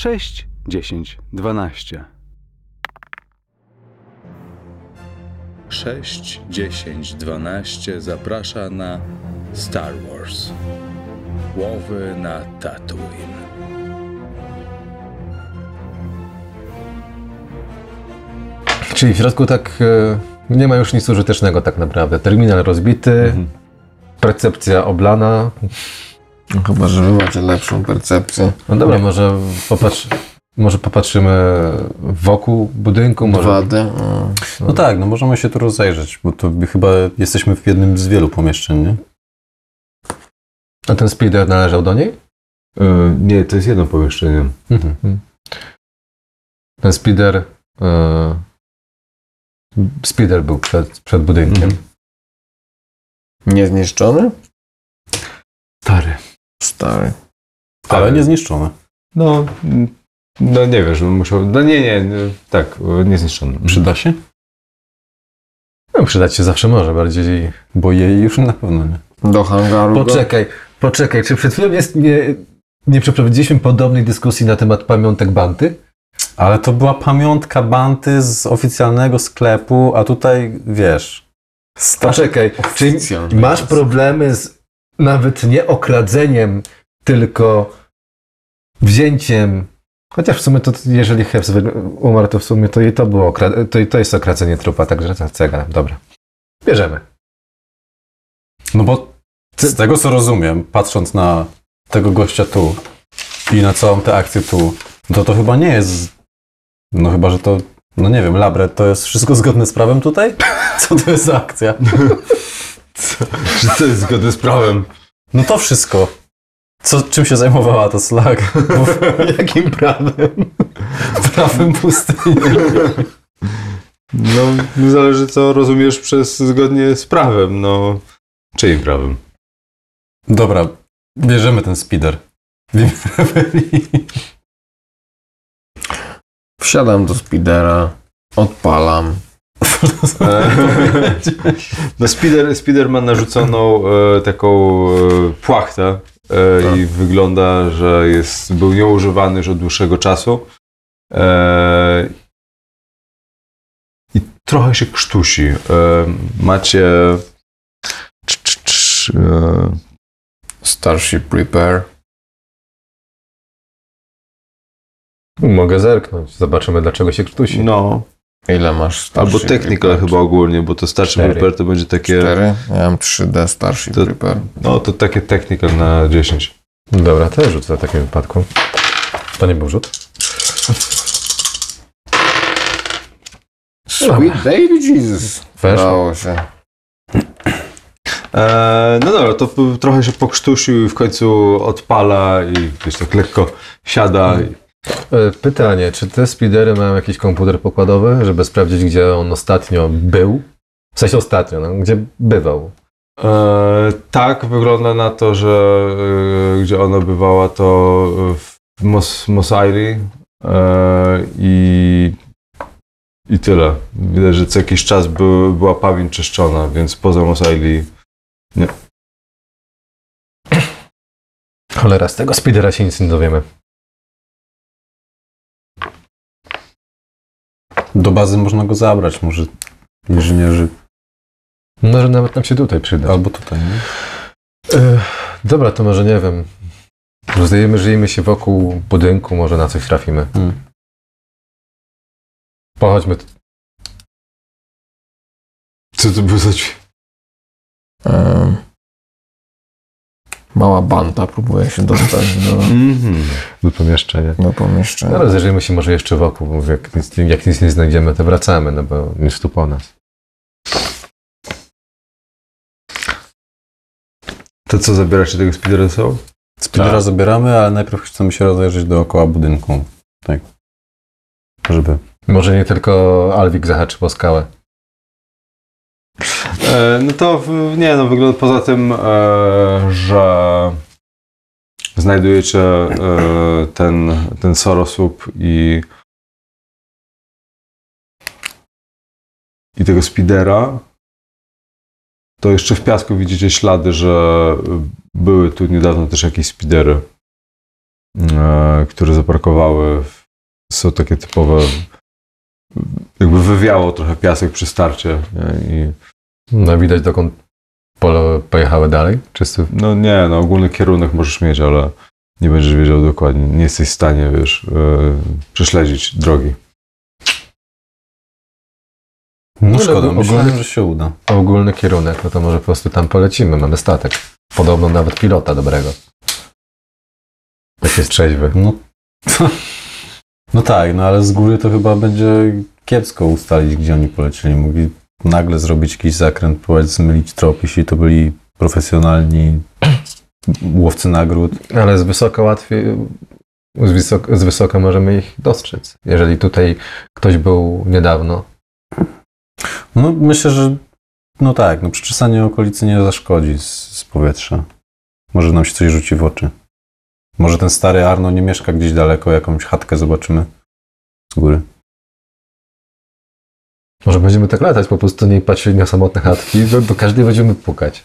6, 10, 12. 6, 10, 12 zaprasza na Star Wars. Łowy na Tatooine. Czyli w środku tak e, nie ma już nic użytecznego tak naprawdę. Terminal rozbity, percepcja oblana. No chyba, że wy macie lepszą percepcję. No dobra, może, popatrz, może popatrzymy wokół budynku, może... 2D. o. No tak, no możemy się tu rozejrzeć, bo to chyba jesteśmy w jednym z wielu pomieszczeń, nie? A ten speeder należał do niej? E, nie, to jest jedno pomieszczenie. Mhm. Ten speeder... E, speeder był przed, przed budynkiem. Mhm. Niezniszczony? Stary. Stary. Ale nie zniszczone. No, mm, no nie wiesz, on musiał. No nie, nie, nie tak, e, niezniszczony. Przyda się? No, przydać się zawsze może, bardziej... Bo jej już na pewno nie. Do hangaru go? Poczekaj, poczekaj, czy przed chwilą jest, nie, nie przeprowadziliśmy podobnej dyskusji na temat pamiątek Banty? Ale to była pamiątka Banty z oficjalnego sklepu, a tutaj wiesz. Poczekaj, Oficjalny masz problemy z nawet nie okradzeniem, tylko wzięciem. Chociaż w sumie to, jeżeli Hebs wy- umarł, to w sumie to i to było, to, i to jest okradzenie trupa, także to cega. Dobra. Bierzemy. No bo z tego co rozumiem, patrząc na tego gościa tu i na całą tę akcję tu, to to chyba nie jest. No chyba, że to. No nie wiem, Labret, to jest wszystko zgodne z prawem tutaj? Co to jest za akcja? Czy to jest zgodne z prawem? No to wszystko. Co, czym się zajmowała ta slag? Bo Jakim prawem? prawem pustyni. No, zależy co rozumiesz przez zgodnie z prawem, no. Czyim prawem? Dobra, bierzemy ten speeder. W rebelii. Wsiadam do speedera, odpalam. No, Spider, Spider ma narzuconą e, taką e, płachtę e, Tak. i wygląda, że jest, był nieużywany już od dłuższego czasu. E, I trochę się krztusi. E, macie. e, Starship Prepare. Mogę zerknąć. Zobaczymy, dlaczego się krztusi. no, Ile masz albo Starship technical chyba ogólnie, bo to starszy Cztery. prepare to będzie takie. 4. Ja mam 3D Starship To- Prepare. No, to takie technical na 10. Dobra, to ja rzucę w takim wypadku. To nie był rzut. Sweet baby Jesus. Weszło. Dało się. E, no dobra, to trochę się pokrztusił i w końcu odpala i gdzieś tak lekko siada. E, Pytanie, czy te speedery mają jakiś komputer pokładowy, żeby sprawdzić, gdzie on ostatnio był? W sensie ostatnio, no, gdzie bywał. e, tak, wygląda na to, że e, gdzie ona bywała to w Mos, e, i, i tyle. Widać, że co jakiś czas by, była pamięć czyszczona, więc poza Mos Eisley Cholera, z tego speedera się nic nie dowiemy. Do bazy można go zabrać, może inżynierzy. Może nawet nam się tutaj przyda. Albo tutaj, nie? E, dobra, to może nie wiem. Rozdajemy, żyjemy się wokół budynku, może na coś trafimy. Hmm. Pochodźmy. t- co to było za dźwięk? Em, mała banta próbuje się dostać do, Mhm. do pomieszczenia. do pomieszczenia. No, rozejrzyjmy się może jeszcze wokół. bo Jak nic, jak nic nie znajdziemy, to wracamy, no bo jest tu po nas. To co, zabieracie tego speedera ze sobą? Speedera Tak. zabieramy, ale najpierw chcemy się rozejrzeć dookoła budynku. Tak. Żeby. Może nie tylko Alwik zahaczy po skałę. E, no to nie, no wygląda poza tym, e, że znajdujecie e, ten, ten sorosłup i i tego speedera, to jeszcze w piasku widzicie ślady, że były tu niedawno też jakieś speedery. e, które zaparkowały. Są takie typowe. Jakby wywiało trochę piasek przy starcie. Nie? I, No widać dokąd pole pojechały dalej? Czysty. no nie, no ogólny kierunek możesz mieć, ale nie będziesz wiedział dokładnie. Nie jesteś w stanie, wiesz, e, prześledzić drogi. No No, szkoda, ogólnie- myślałem, że się uda. Ogólny kierunek, no to może po prostu tam polecimy. Mamy statek. Podobno nawet pilota dobrego. Jak jest trzeźwy. No, no tak, no ale z góry to chyba będzie kiepsko ustalić, gdzie oni polecieli. Mogli nagle zrobić jakiś zakręt, próbować zmylić trop, jeśli to byli profesjonalni łowcy nagród. Ale z wysoka łatwiej, z wysoka, z wysoka możemy ich dostrzec. Jeżeli tutaj ktoś był niedawno, No myślę, że no tak, no przeczesanie okolicy nie zaszkodzi z, z powietrza. Może nam się coś rzuci w oczy. Może ten stary Arno nie mieszka gdzieś daleko, jakąś chatkę zobaczymy z góry. Może będziemy tak latać, po prostu nie patrzyli na samotne chatki, do, do każdej będziemy pukać.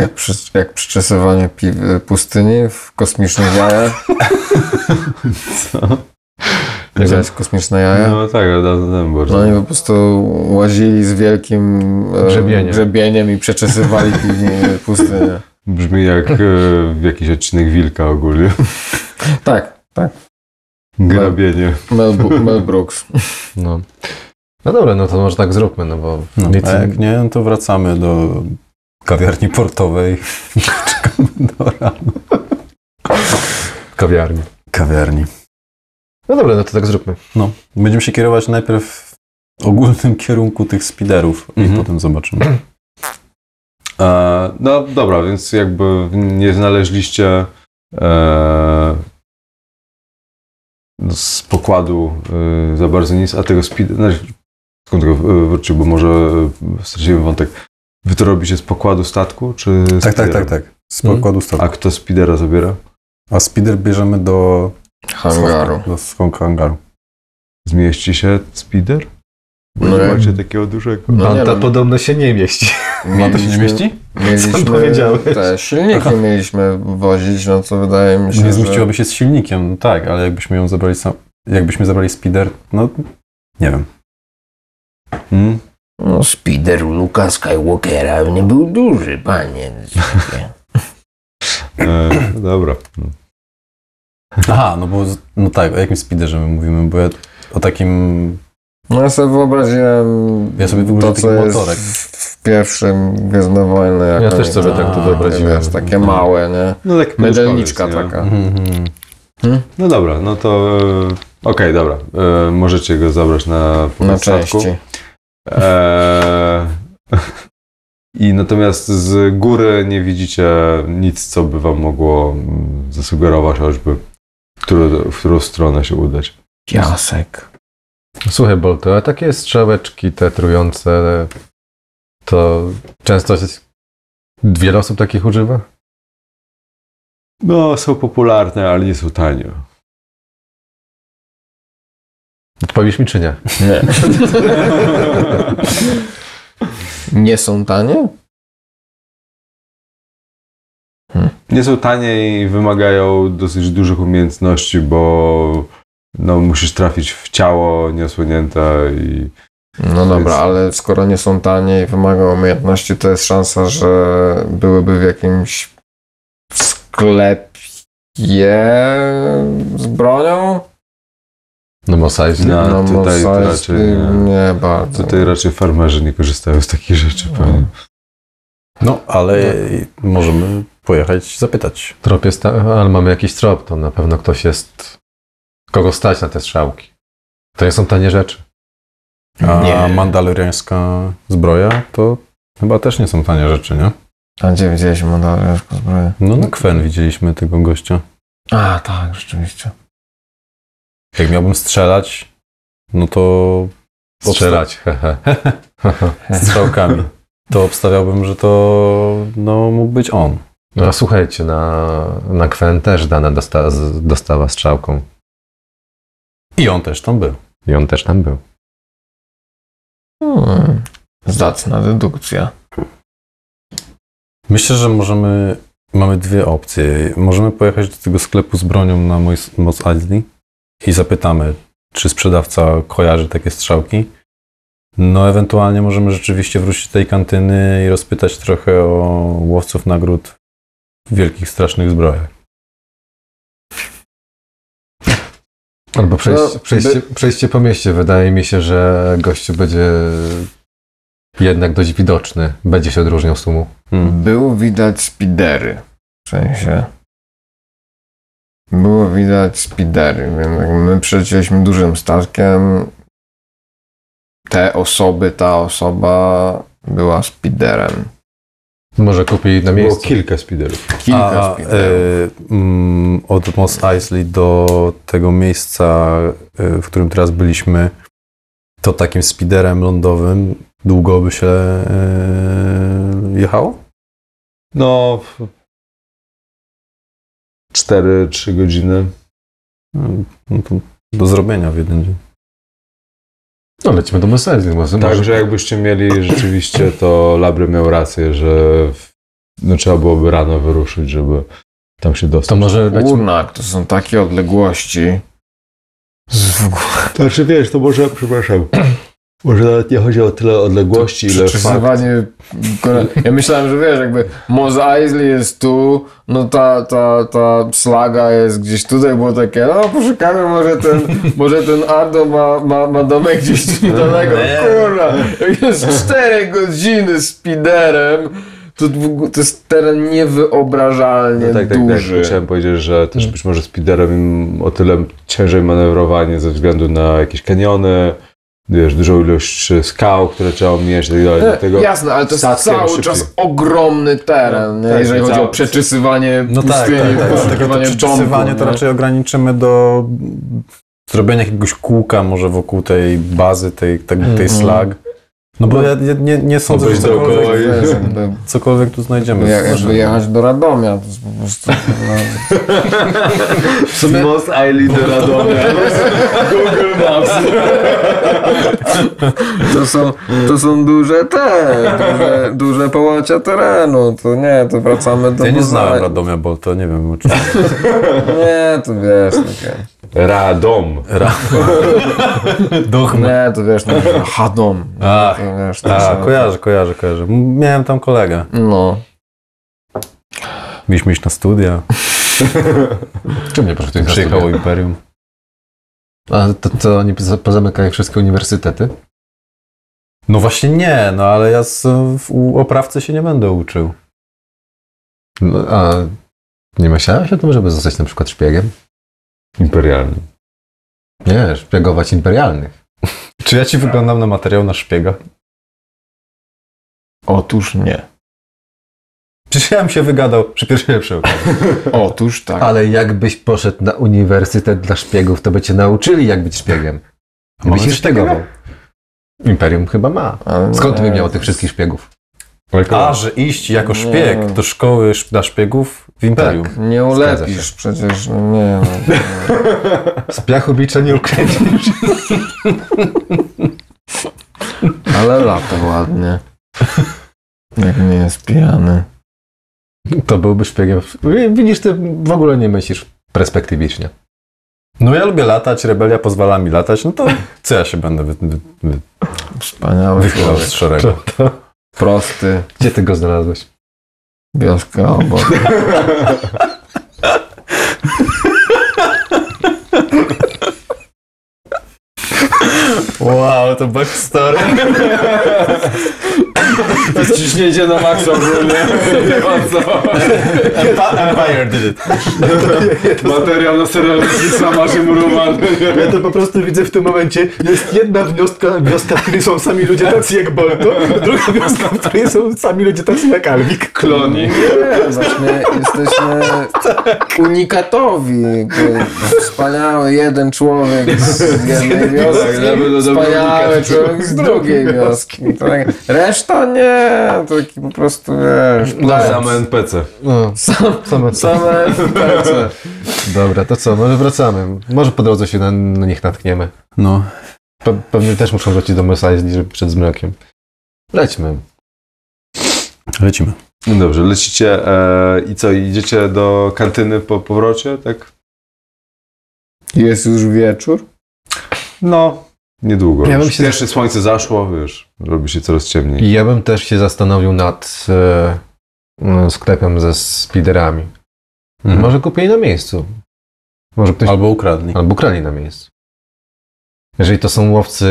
Jak, przy, jak przyczesywanie pustyni w kosmicznych jajach. Co? Widziałeś kosmiczne jaja? No tak, ale dawno temu bardzo. No oni po prostu łazili z wielkim e, Grzebieniem. grzebieniem i przeczesywali pustynię. Brzmi jak e, jakiś odcinek Wilka ogólnie. Tak, tak. Grabienie. Mel, Bu- Mel Brooks. No. no dobra, no to może tak zróbmy, no bo No, nic, a jak nie, no to wracamy do kawiarni portowej. Czekamy do rana. kawiarni. Kawiarni. No dobra, no to tak zróbmy. No, będziemy się kierować najpierw w ogólnym kierunku tych speederów Mhm. i potem zobaczymy. E, no dobra, więc jakby nie znaleźliście e, z pokładu e, za bardzo nic, a tego speed... No, skąd tego e, wrócił, bo może e, straciłem wątek. Wy to robicie z pokładu statku, czy z Tak, tak, speedera? tak, tak. Z pokładu statku. A kto speedera zabiera? A speeder bierzemy do Hangaru. Do schowka hangaru. Zmieści się speeder? Bo No nie jak- macie takiego dużego. No nie Manta no. podobno się nie mieści. Ma to się nie mieści? Mieliśmy Co powiedziałeś? te silniki mieliśmy wozić, no co wydaje mi się, Nie że... zmieściłaby się z silnikiem, no tak, ale jakbyśmy ją zabrali sam, jakbyśmy zabrali speeder, no nie wiem. Hmm? No, speeder u Luka Skywalkera nie był duży, panie. E, dobra. No. Aha, no bo, no tak, o jakim speederze my mówimy, bo ja o takim, No ja sobie wyobraziłem Ja sobie wyobrażam to, co taki jest motorek. w pierwszym Gwiezdne Wojny. Jak Ja też sobie to- tak to wyobraziłem. Wiesz, takie małe, nie? No tak Mydelniczka taka. Mhm. No dobra, no to e, okej, dobra. E, możecie go zabrać na Na części. E, I natomiast z góry nie widzicie nic, co by wam mogło mm, zasugerować, choćby w którą, w którą stronę się udać. Piasek. Słuchaj, Bolto, a takie strzałeczki te trujące, to często jest- wiele osób takich używa? No, są popularne, ale nie są tanie. Odpowiesz mi czy nie? Nie. Nie są tanie? Nie są tanie i wymagają dosyć dużych umiejętności, bo no, musisz trafić w ciało nieosłonięte i No dobra, ale skoro nie są tanie i wymagają umiejętności, to jest szansa, że byłyby w jakimś sklepie z bronią? No Mosaic. No, no tutaj raczej nie. nie bardzo. tutaj raczej farmerzy nie korzystają z takich rzeczy pewnie. No, ale możemy pojechać zapytać. Trop jest, ta- ale mamy jakiś trop, to na pewno ktoś jest, kogo stać na te strzałki. To nie są tanie rzeczy. A Nie. mandaloriańska zbroja to chyba też nie są tanie rzeczy, nie? A gdzie widzieliśmy mandaloriańską zbroję? No na Kwen widzieliśmy tego gościa. A, tak, rzeczywiście. Jak miałbym strzelać, no to Strzelać, hehe. strzałkami. To obstawiałbym, że to no, mógł być on. No a słuchajcie, na, na Kwen też Dana dosta, z- dostała strzałką. I on też tam był. I on też tam był. Hmm. Zacna dedukcja. Myślę, że możemy mamy dwie opcje. Możemy pojechać do tego sklepu z bronią na Mos Eisley i zapytamy, czy sprzedawca kojarzy takie strzałki. No, ewentualnie możemy rzeczywiście wrócić do tej kantyny i rozpytać trochę o łowców nagród w wielkich, strasznych zbrojach. Albo przejście, No, przejście, przejście po mieście. Wydaje mi się, że gościu będzie jednak dość widoczny. Będzie się odróżniał z tłumu. Hmm. Było widać spidery. W sensie. Było widać spidery, więc my przylecieliśmy dużym statkiem. Te osoby, ta osoba była spiderem. Może kupi na Było miejscu. kilka speederów. Kilka A, spiderów. e, mm, od Mos Eisley do tego miejsca, e, w którym teraz byliśmy, to takim speederem lądowym długo by się e, jechało? No, 4-3 godziny. No to do zrobienia w jeden dzień. No, lecimy do Mercedes. Może, Także jakbyście mieli rzeczywiście, to Labry miał rację, że w- no, trzeba byłoby rano wyruszyć, żeby tam się dostać. to może lecimy. Kurnak, to są takie odległości. Znaczy wiesz, to może, przepraszam, może nawet nie chodzi o tyle odległości, ile fakt. Przeczysywanie. Ja myślałem, że wiesz, jakby Mos Eisley jest tu, no ta, ta, ta slaga jest gdzieś tutaj, było takie, no poszukamy, może ten, może ten Ardo ma, ma, ma domek gdzieś niedaleko. Kurwa, jak jest 4 godziny speederem, to, to jest teren niewyobrażalnie No tak, tak, duży. tak. Chciałem powiedzieć, że też być może speederem im o tyle ciężej manewrowanie ze względu na jakieś kaniony, wiesz, dużą ilość skał, które trzeba omijać i tak dalej. E, Dlatego Jasne, ale to jest cały szybciej. czas ogromny teren, nie? tak, jeżeli chodzi cały- o przeczysywanie No tak, pustyni, tak, tak. Dlatego to poszukiwanie przeczesywanie domku, to nie? raczej ograniczymy do zrobienia jakiegoś kółka może wokół tej bazy, tej, tej, tej Mhm. slag. No bo ja, ja nie, nie sądzę, że dookoła cokolwiek, i- Wiesz, jakby, cokolwiek tu znajdziemy. jak, jakby jechać do Radomia, to jest po prostu... Sumie, Most Eisley do Radomia. Google Maps. To są, to są duże te, duże, duże połacia terenu, to nie, to wracamy do... Ja nie znałem Radomia, bo to nie wiem, czy... Nie, to wiesz, takie... Radom. Ra... Nie, to wiesz, no, Hadom. Ach, wiesz, to A, są- kojarzę, kojarzę, kojarzę. Miałem tam kolegę. No. Mieliśmy iść na studia. czym nie poszedłeś na Przyjechało studia? Imperium. A to, to oni poza- pozamykają wszystkie uniwersytety? No właśnie nie, no ale ja z, w, u oprawcy się nie będę uczył. No, a nie myślałeś o tym, żeby zostać na przykład szpiegiem? Imperialny. Nie, szpiegować imperialnych. Czy ja ci wyglądam na materiał na szpiega? Otóż nie. Przecież ja bym się wygadał przy pierwszej lepszej okazji. Otóż tak. Ale jakbyś poszedł na uniwersytet dla szpiegów, to by cię nauczyli, jak być szpiegiem. A mamy Byś takiego? szpiegował. Imperium chyba ma. Skąd nie, by miał tych wszystkich szpiegów? A, że iść jako Nie. szpieg do szkoły sz- dla szpiegów w Imperium. Tak. Nie ulepisz przecież, no nie no. Z piachu bicza nie ukręcisz. Ale lata ładnie. Jak nie jest pijany. To byłby szpiegiem. Widzisz, ty w ogóle nie myślisz perspektywicznie. No ja lubię latać, rebelia pozwala mi latać, no to co ja się będę wy, wy, wy, Wspaniały wychylał z szeregu. Prosty. Gdzie ty go znalazłeś? Wioska obok. Wow, to backstory. Ciśnięcie na maksa ogólnie. Empire did it. Materiał na serial sama się murowany. Ja to po prostu widzę w tym momencie, jest jedna wioska, wioska w której są sami ludzie tacy jak Bolto, druga wioska, w której są sami ludzie tacy jak Alwik. Kloni. Nie, właśnie jesteśmy unikatowi. Wspaniały jeden człowiek z jednej wioski, Wspaniały człowiek z drugiej wioski. To tak, reszta nie, to taki po prostu wiesz, plebs. Same NPC. No, Sam, same same FPS-y. Dobra, to co, może wracamy. Może po drodze się na, na nich natkniemy. No, Pe pewnie też muszą wrócić do Mos Eisley, żeby przed zmrokiem. Lećmy. lecimy. No Dobrze, lecicie e, i co, idziecie do kantyny po powrocie, tak? Jest już wieczór? No, niedługo. Ja bym Już się- Pierwsze słońce zaszło, wiesz, robi się coraz ciemniej. I ja bym też się zastanowił nad e, e, sklepem ze spiderami. Mhm. Może kupili na miejscu. Może ktoś Albo ukradli. albo krali na miejscu. Jeżeli to są łowcy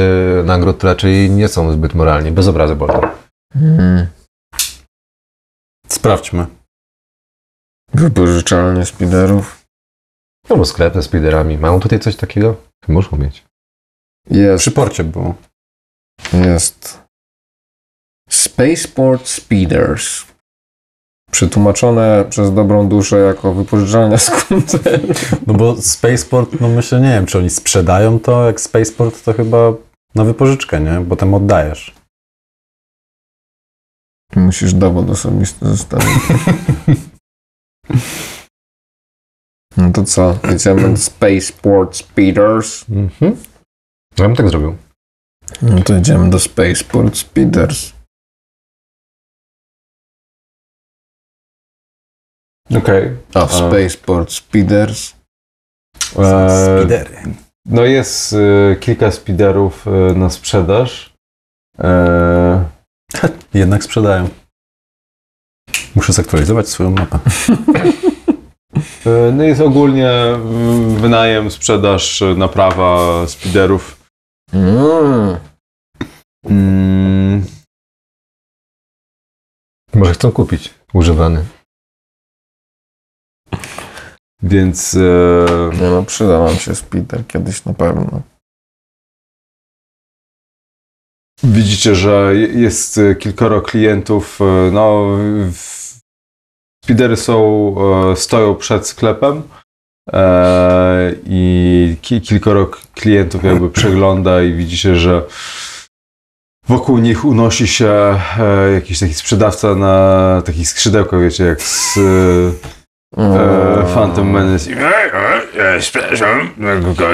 nagród, to raczej nie są zbyt moralni. Bez obrazy Bolton. Hmm. Sprawdźmy. Wypożyczalnie spiderów. Albo sklep ze spiderami. Mają tutaj coś takiego? Muszą mieć. Jest, Przy porcie było. jest. Spaceport Speeders. Przetłumaczone przez dobrą duszę jako wypożyczalnia skuterów. No bo Spaceport, no myślę, nie wiem, czy oni sprzedają to, jak Spaceport to chyba na wypożyczkę, nie? Potem oddajesz. Musisz dowód osobisty zostawić. No to co? Jedziemy Spaceport Speeders. Mhm. Ja bym tak zrobił. No to idziemy do Spaceport Speeders. Okej. A w Spaceport Speeders E, Spidery. No jest e, kilka spiderów e, na sprzedaż. E, Jednak sprzedają. Muszę zaktualizować swoją mapę. e, no jest ogólnie wynajem, sprzedaż, e, naprawa spiderów. Mm. Mm, Może chcą kupić używany. więc e, Nie no, przyda nam się Speeder kiedyś na pewno. widzicie, że je- jest kilkoro klientów. e, No, w- spidery są, e, stoją przed sklepem. E, I ki- kilkoro klientów jakby przegląda i widzicie, że wokół nich unosi się e, jakiś taki sprzedawca na takich skrzydełkach, wiecie, jak z e, Phantom Menace. Przepraszam,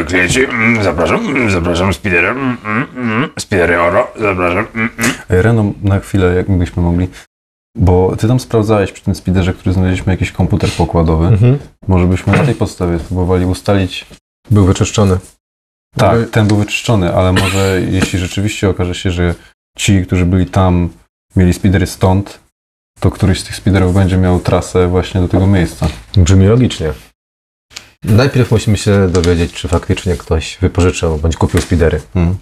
klienci, mm, zapraszam, zapraszam, Spiderem, mm, mm, Spidery Oro, zapraszam. mm, mm. Ej, Reno, na chwilę, jakbyśmy mogli. Bo ty tam sprawdzałeś przy tym speederze, który znaleźliśmy jakiś komputer pokładowy. Mhm. Może byśmy na tej podstawie spróbowali ustalić. Był wyczyszczony. Tak, ten był wyczyszczony, ale może jeśli rzeczywiście okaże się, że ci, którzy byli tam, mieli speedery stąd, to któryś z tych speederów będzie miał trasę właśnie do tego miejsca. Brzmi logicznie. Najpierw musimy się dowiedzieć, czy faktycznie ktoś wypożyczył bądź kupił spidery. Hmm.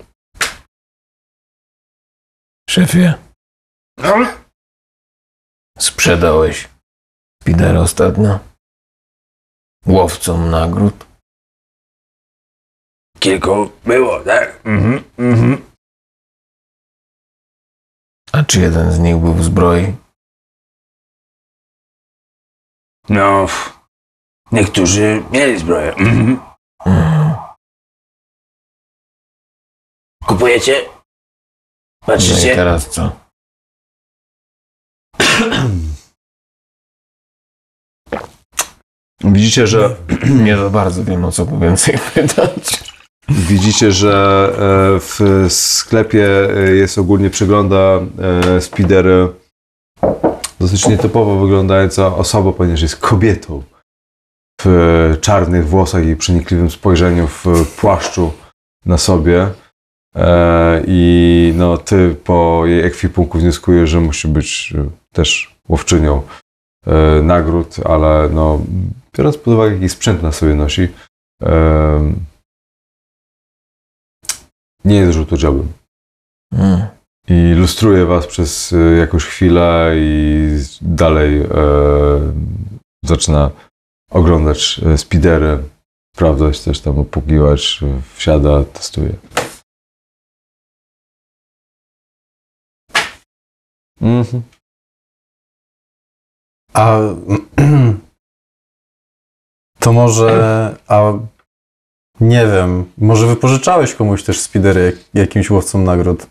Szefie, No, sprzedałeś Speeder ostatnio? Łowcom nagród? kilku było, tak? Mhm, mhm. A czy jeden z nich był w zbroi? No, niektórzy mieli zbroję. Mhm. Mhm. Kupujecie? No i Patrzycie? teraz co? Widzicie, że Nie za bardzo wiem o co więcej pytać. Widzicie, że e, w sklepie e, jest ogólnie przegląda e, spidery dosyć nietypowo wyglądająca osoba, ponieważ jest kobietą w czarnych włosach i przenikliwym spojrzeniu w płaszczu na sobie. E, I no, ty po jej ekwipunku wnioskujesz, że musi być e, też łowczynią e, nagród, ale no, biorąc pod uwagę, jaki sprzęt na sobie nosi, nie jest jobem. Mm. I lustruje was przez jakąś chwilę i dalej e, zaczyna oglądać spidery, sprawdzać też tam, opłukiwać, e, wsiada, testuje. Mhm. A to może, a nie wiem, może wypożyczałeś komuś też spidery jak, jakimś łowcom nagród?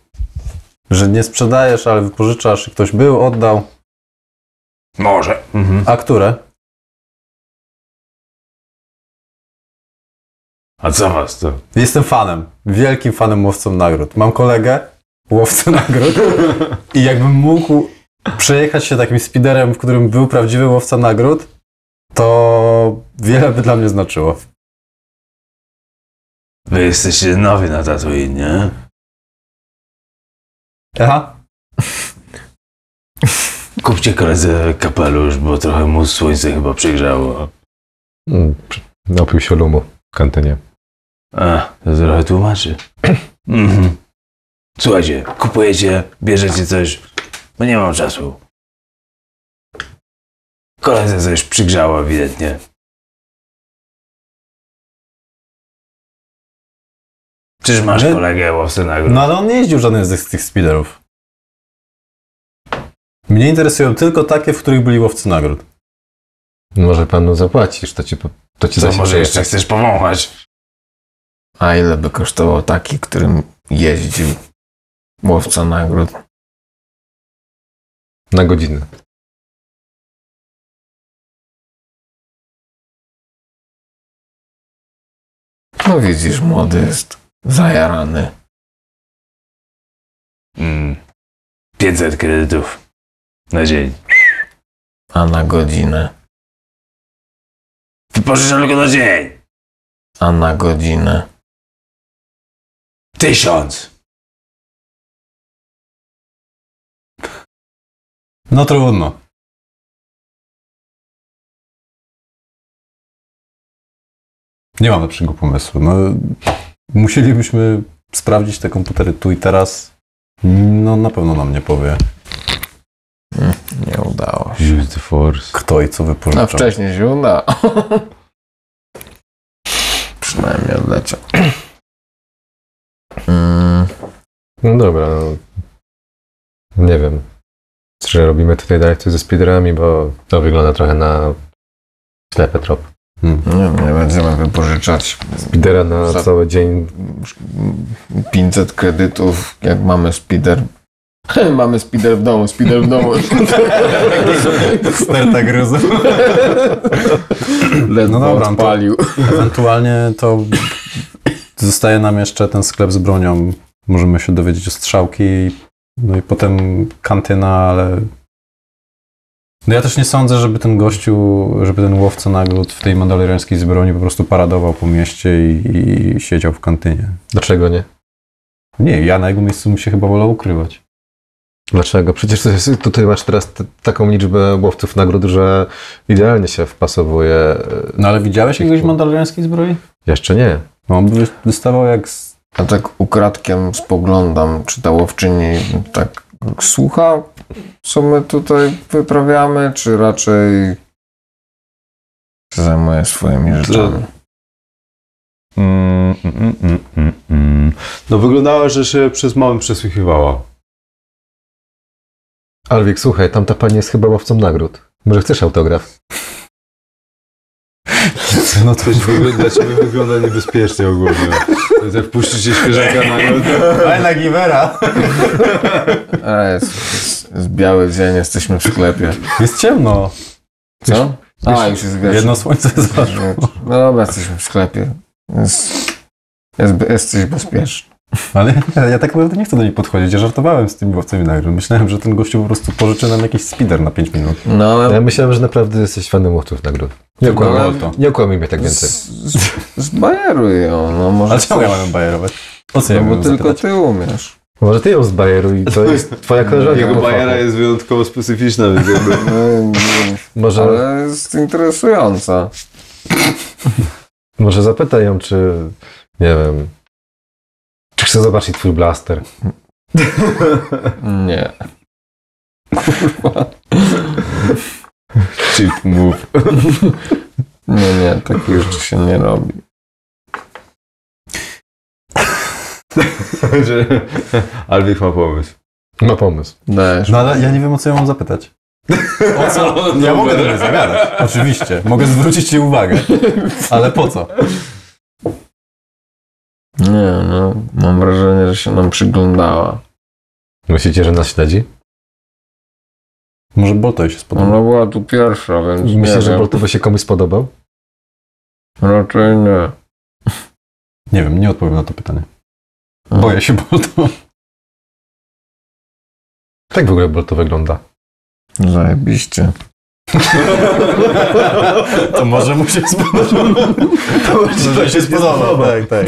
Że nie sprzedajesz, ale wypożyczasz i ktoś był, oddał. Może. Mhm. A które? A co was to? Jestem fanem, wielkim fanem łowcom nagród. Mam kolegę, łowcę nagród i jakbym mógł przejechać się takim speederem, w którym był prawdziwy łowca nagród, to wiele by dla mnie znaczyło. Wy jesteście nowi na Tatooine, nie? Aha. Kupcie koledze kapelusz, bo trochę mu słońce chyba przygrzało. Mm, Napił się lumu w kantynie. A, to trochę tłumaczy. Mhm. Słuchajcie, kupujecie, bierzecie coś, bo nie mam czasu. Koledze coś przygrzało ewidentnie. Czyż masz Ale- kolegę łowcę nagród? No ale on nie jeździł żadnym z tych, z tych speederów. Mnie interesują tylko takie, w których byli łowcy nagród. Może panu zapłacisz, to ci, po- to ci Co, da się może jeszcze chcesz powąchać? A ile by kosztował taki, którym jeździł łowca nagród? Na godzinę. No widzisz, młody jest zajarany. Mm. 500 kredytów na dzień. A na godzinę? Wypożyczam tylko na dzień. A na godzinę? Tysiąc. No trudno. Nie mam lepszego pomysłu. No, musielibyśmy sprawdzić te komputery tu i teraz. No na pewno nam nie powie, Nie udało się. Use the force. kto i co wypożyczał. wcześniej się udało. Przynajmniej odleciał. Mm, No dobra, no. Nie wiem. Czy robimy tutaj dalej coś ze speederami, bo to wygląda trochę na ślepy trop. Hmm. nie, nie będziemy wypożyczać Speedera na Za- cały dzień 500 kredytów, jak mamy speeder. mamy speeder w domu, speeder w domu. Sterta gryzu. Ledwo No dobra, no to- odpalił. Ewentualnie to zostaje nam jeszcze ten sklep z bronią. Możemy się dowiedzieć o strzałki, no i potem kantyna, ale... No ja też nie sądzę, żeby ten gościu, żeby ten łowca nagród w tej mandaloriańskiej zbroi po prostu paradował po mieście i, i siedział w kantynie. Dlaczego nie? Nie, ja na jego miejscu bym się chyba wolał ukrywać. Dlaczego? Przecież tutaj masz teraz t- taką liczbę łowców nagród, że idealnie się wpasowuje. e, No ale widziałeś jakiegoś mandaloriańskiej zbroi? Jeszcze nie. No on by wystawał jak z... A tak ukradkiem spoglądam, czy ta łowczyni tak słucha, co my tutaj wyprawiamy, czy raczej się zajmuje swoimi rzeczami. Mm, mm, mm. No wyglądało, że się przez moment przesłuchiwała. Alwik, słuchaj, tamta pani jest chyba łowcą nagród. Może chcesz autograf? No to wygląda, dla ciebie wygląda niebezpiecznie ogólnie. To jest jak puścicie świeżaka na Fajna givera! A jest, jest, jest biały dzień, jesteśmy w sklepie. Jest ciemno. Co? A, już jest wieczór. Jedno słońce zaszło. No dobra, jesteśmy w sklepie. Jest, jest, jesteś bezpieczny. Ale ja, ja tak naprawdę nie chcę do niej podchodzić. Ja żartowałem z tymi łowcami nagród. Myślałem, że ten gościu po prostu pożyczy nam jakiś speeder na 5 minut. No ale Ja myślałem, że naprawdę jesteś fanem łowców nagród. Nie nie okłamij mnie tak więcej. zbajeruj ją, no może Ale czemu ja mam bajerować? O co ja No bo mam tylko zapytać? ty umiesz. Może ty ją zbajeruj i to jest twoja koleżanka. Jego bajera jest wyjątkowo specyficzna, więc jakby... No, Może, ale jest interesująca. może zapytaj ją, czy nie wiem, chce zobaczyć twój blaster. Nie. Cheap move. Nie, nie, takich rzeczy się nie robi. Alwik ma pomysł. Ma pomysł. Dajesz. No ale ja nie wiem, o co ja mam zapytać. O co? Ja mogę do niej zagadać. Oczywiście. Mogę zwrócić jej uwagę. Ale po co? Nie, no, mam wrażenie, że się nam przyglądała. Myślicie, że nas śledzi? Może Bolto jej się spodoba. Ona była tu pierwsza, więc nie Myślisz, że wiem. Się komuś spodobał? Raczej nie. Nie wiem, nie odpowiem na to pytanie. Boję się Bolto. Tak w ogóle Bolto wygląda. Zajebiście. To może mu się spodobać. To może się spodoba, tak, tak.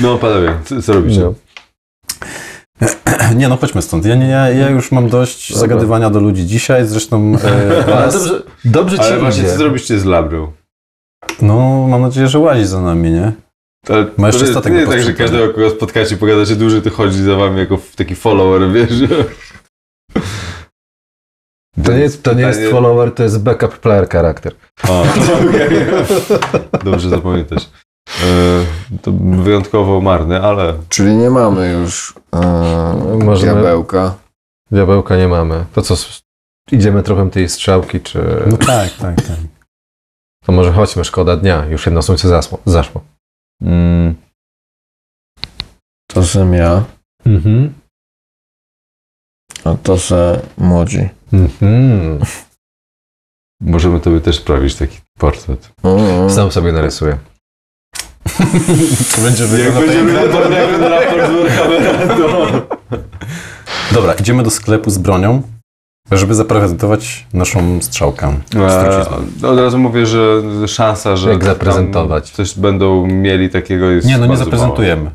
No panowie, co, co robicie? No. Nie no, chodźmy stąd. Ja, nie, ja, ja już mam dość Dobra. zagadywania do ludzi dzisiaj, zresztą e, Ale dobrze, dobrze ci Ale właśnie, idzie. co zrobiliście z Labrą? No, mam nadzieję, że łazi za nami, nie? Ale Ma jeszcze to statek nie tak, że każdego, kogo spotkacie, pogadacie dłużej, to chodzi za wami jako taki follower, wiesz? To nie jest, to nie jest follower, to jest backup player charakter. Dobrze zapamiętać. E, to wyjątkowo marny, ale Czyli nie mamy już e, Możemy- diabełka. Diabełka nie mamy. To co, idziemy tropem tej strzałki, czy... No tak, tak, tak. To może chodźmy, szkoda dnia. Już jedno słońce zasło, zaszło. mm, To sem ja, Mhm. A to se młodzi. Mhm. możemy tobie też sprawić taki portret. Mm. Sam sobie narysuję. To będzie Jak będziemy na to, jak na raport. Dobra, idziemy do sklepu z bronią, żeby zaprezentować naszą strzałkę. z trucizną. E, Od razu mówię, że szansa, że Jak zaprezentować? Coś będą mieli takiego jest Nie, no nie zaprezentujemy.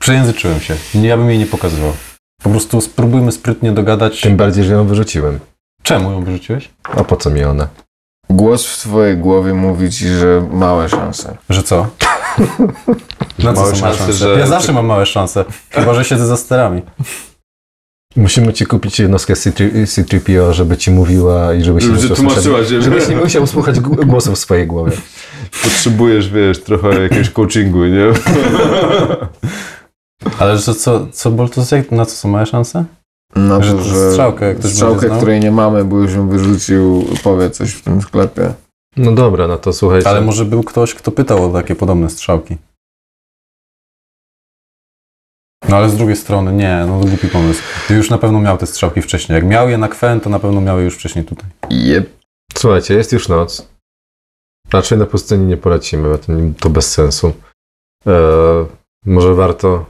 Przejęzyczyłem się. Ja bym jej nie pokazywał. Po prostu spróbujmy sprytnie dogadać. Tym bardziej, że ją wyrzuciłem. Czemu ją wyrzuciłeś? A po co mi ona? Głos w twojej głowie mówi ci, że małe szanse. Że co? Na co Małe szanse, szanse? że- Ja zawsze mam małe szanse. Chyba, że siedzę za sterami. Musimy ci kupić jednostkę C3, C3PO, żeby ci mówiła i żebyś nie Żeby tłumaczyła cię, żebyś nie musiał słuchać głosów w swojej głowie. Potrzebujesz, wiesz, trochę jakiegoś coachingu, nie? Ale że co, co, bo to jest jak- na co są małe szanse? Na Że to, to że strzałkę, jak ktoś strzałkę której nie mamy, bo już ją wyrzucił, powie coś w tym sklepie. No dobra, no to słuchajcie. Ale może był ktoś, kto pytał o takie podobne strzałki. No ale z drugiej strony, nie, no to głupi pomysł. Ty już na pewno miał te strzałki wcześniej. Jak miał je na Kwen, to na pewno miał je już wcześniej tutaj. Jep. Słuchajcie, jest już noc. Raczej na pustyni nie polecimy, bo to bez sensu. Eee, może warto...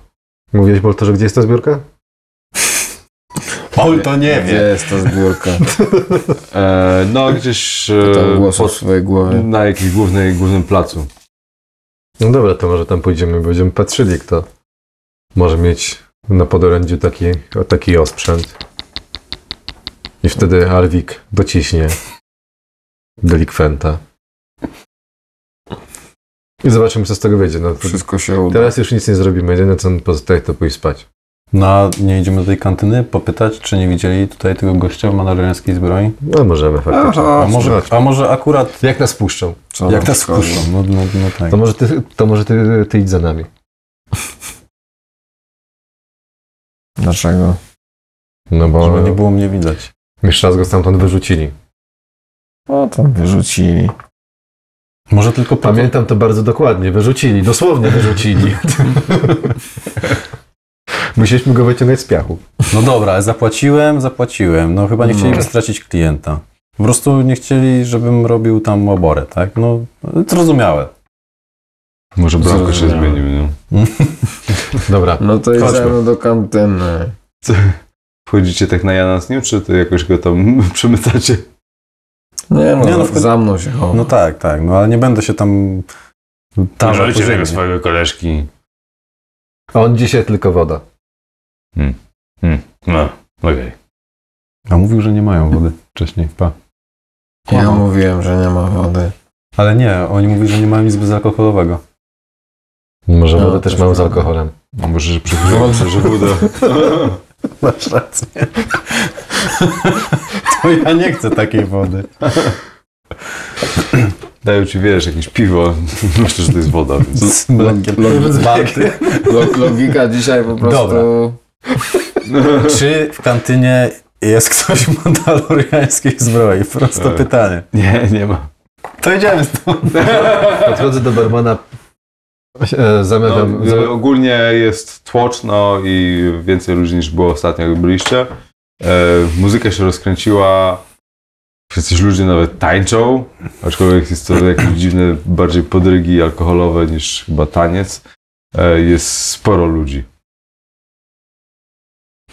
Mówiłeś, Boltorze, gdzie jest ta zbiórka? Ol to nie Gdzie jest ta zbiórka? E, no, gdzieś e, pod, swojej głowie. na jakimś głównej, głównym placu. No dobra, to może tam pójdziemy, będziemy patrzyli, kto może mieć na podorędziu taki, taki osprzęt. I wtedy Alwik dociśnie delikwenta. I zobaczymy, co z tego wyjdzie. No, Wszystko się uda. teraz już nic nie zrobimy, jedyne co pozostaje, to pójść spać. No a nie idziemy do tej kantyny popytać, czy nie widzieli tutaj tego gościa w mandaloriańskiej zbroi? No możemy faktycznie. A może, a może akurat Jak nas puszczą? Co jak nas wpuszczą? No, no, no tak. To może ty, to może ty, ty idź za nami. Dlaczego? No bo Żeby nie było mnie widać. jeszcze raz go stamtąd wyrzucili. O, tam wyrzucili. Może tylko po Pamiętam to bardzo dokładnie. Wyrzucili, dosłownie wyrzucili. Musieliśmy go wyciągać z piachu. No dobra, ale zapłaciłem, zapłaciłem. No chyba nie chcieliby No. stracić klienta. Po prostu nie chcieli, żebym robił tam oborę, tak? No, zrozumiałe. Może bramka się zmienił, nie? Dobra, No to idziemy do kantyny. Wchodzicie tak na Jana z nim, czy to jakoś go tam przemycacie? Nie no, Nie, no, wchodzi- za mną się chowa. No tak, tak, no ale nie będę się tam... Tam Żalcie tego swojego koleżki. a on dzisiaj tylko woda. No, okej. A mówił, że nie mają wody wcześniej, pa. Ja mówiłem, że nie ma wody. Ale nie, oni mówili, że nie mają nic bezalkoholowego. Może No, wodę też mają z alkoholem. A może, że przechodzą, że buda. Masz rację. to ja nie chcę takiej wody. Dają ci, wiesz, jakieś piwo. Myślę, że to jest woda, więc... Z mlekiem. Z Balty. Lo- Logika dzisiaj po prostu... Dobra. Czy w kantynie jest ktoś w mandaloriańskiej zbroi? Proste Tak. pytanie. Nie, nie ma. To idziemy stąd. Podchodzę do barmana, e, No, zamawiam... e, ogólnie jest tłoczno i więcej ludzi niż było ostatnio, jak byliście. E, muzyka się rozkręciła. Jacyś ludzie nawet tańczą, aczkolwiek jest to jakieś dziwne, bardziej podrygi alkoholowe niż chyba taniec. Jest sporo ludzi.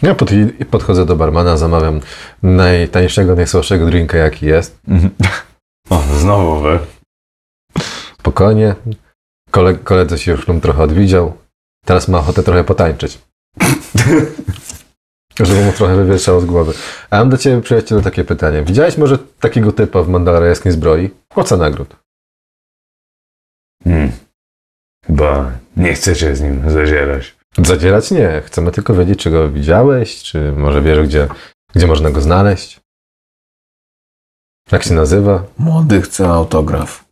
Ja pod, podchodzę do barmana, zamawiam najtańszego, najsłabszego drinka, jaki jest. O, znowu wy. Spokojnie. Kole, koledze się już trochę odwidział. Teraz ma ochotę trochę potańczyć. Żeby mu trochę wywietrzało z głowy. A mam do ciebie, przyjacielu, takie pytanie. Widziałeś może takiego typa w Mandaloriańskiej zbroi? Oca nagród. Hmm. Chyba nie chcecie z nim zadzierać. Zadzierać nie. Chcemy tylko wiedzieć, czy go widziałeś, czy może wiesz, gdzie, gdzie można go znaleźć. Jak się nazywa? Młody chce autograf.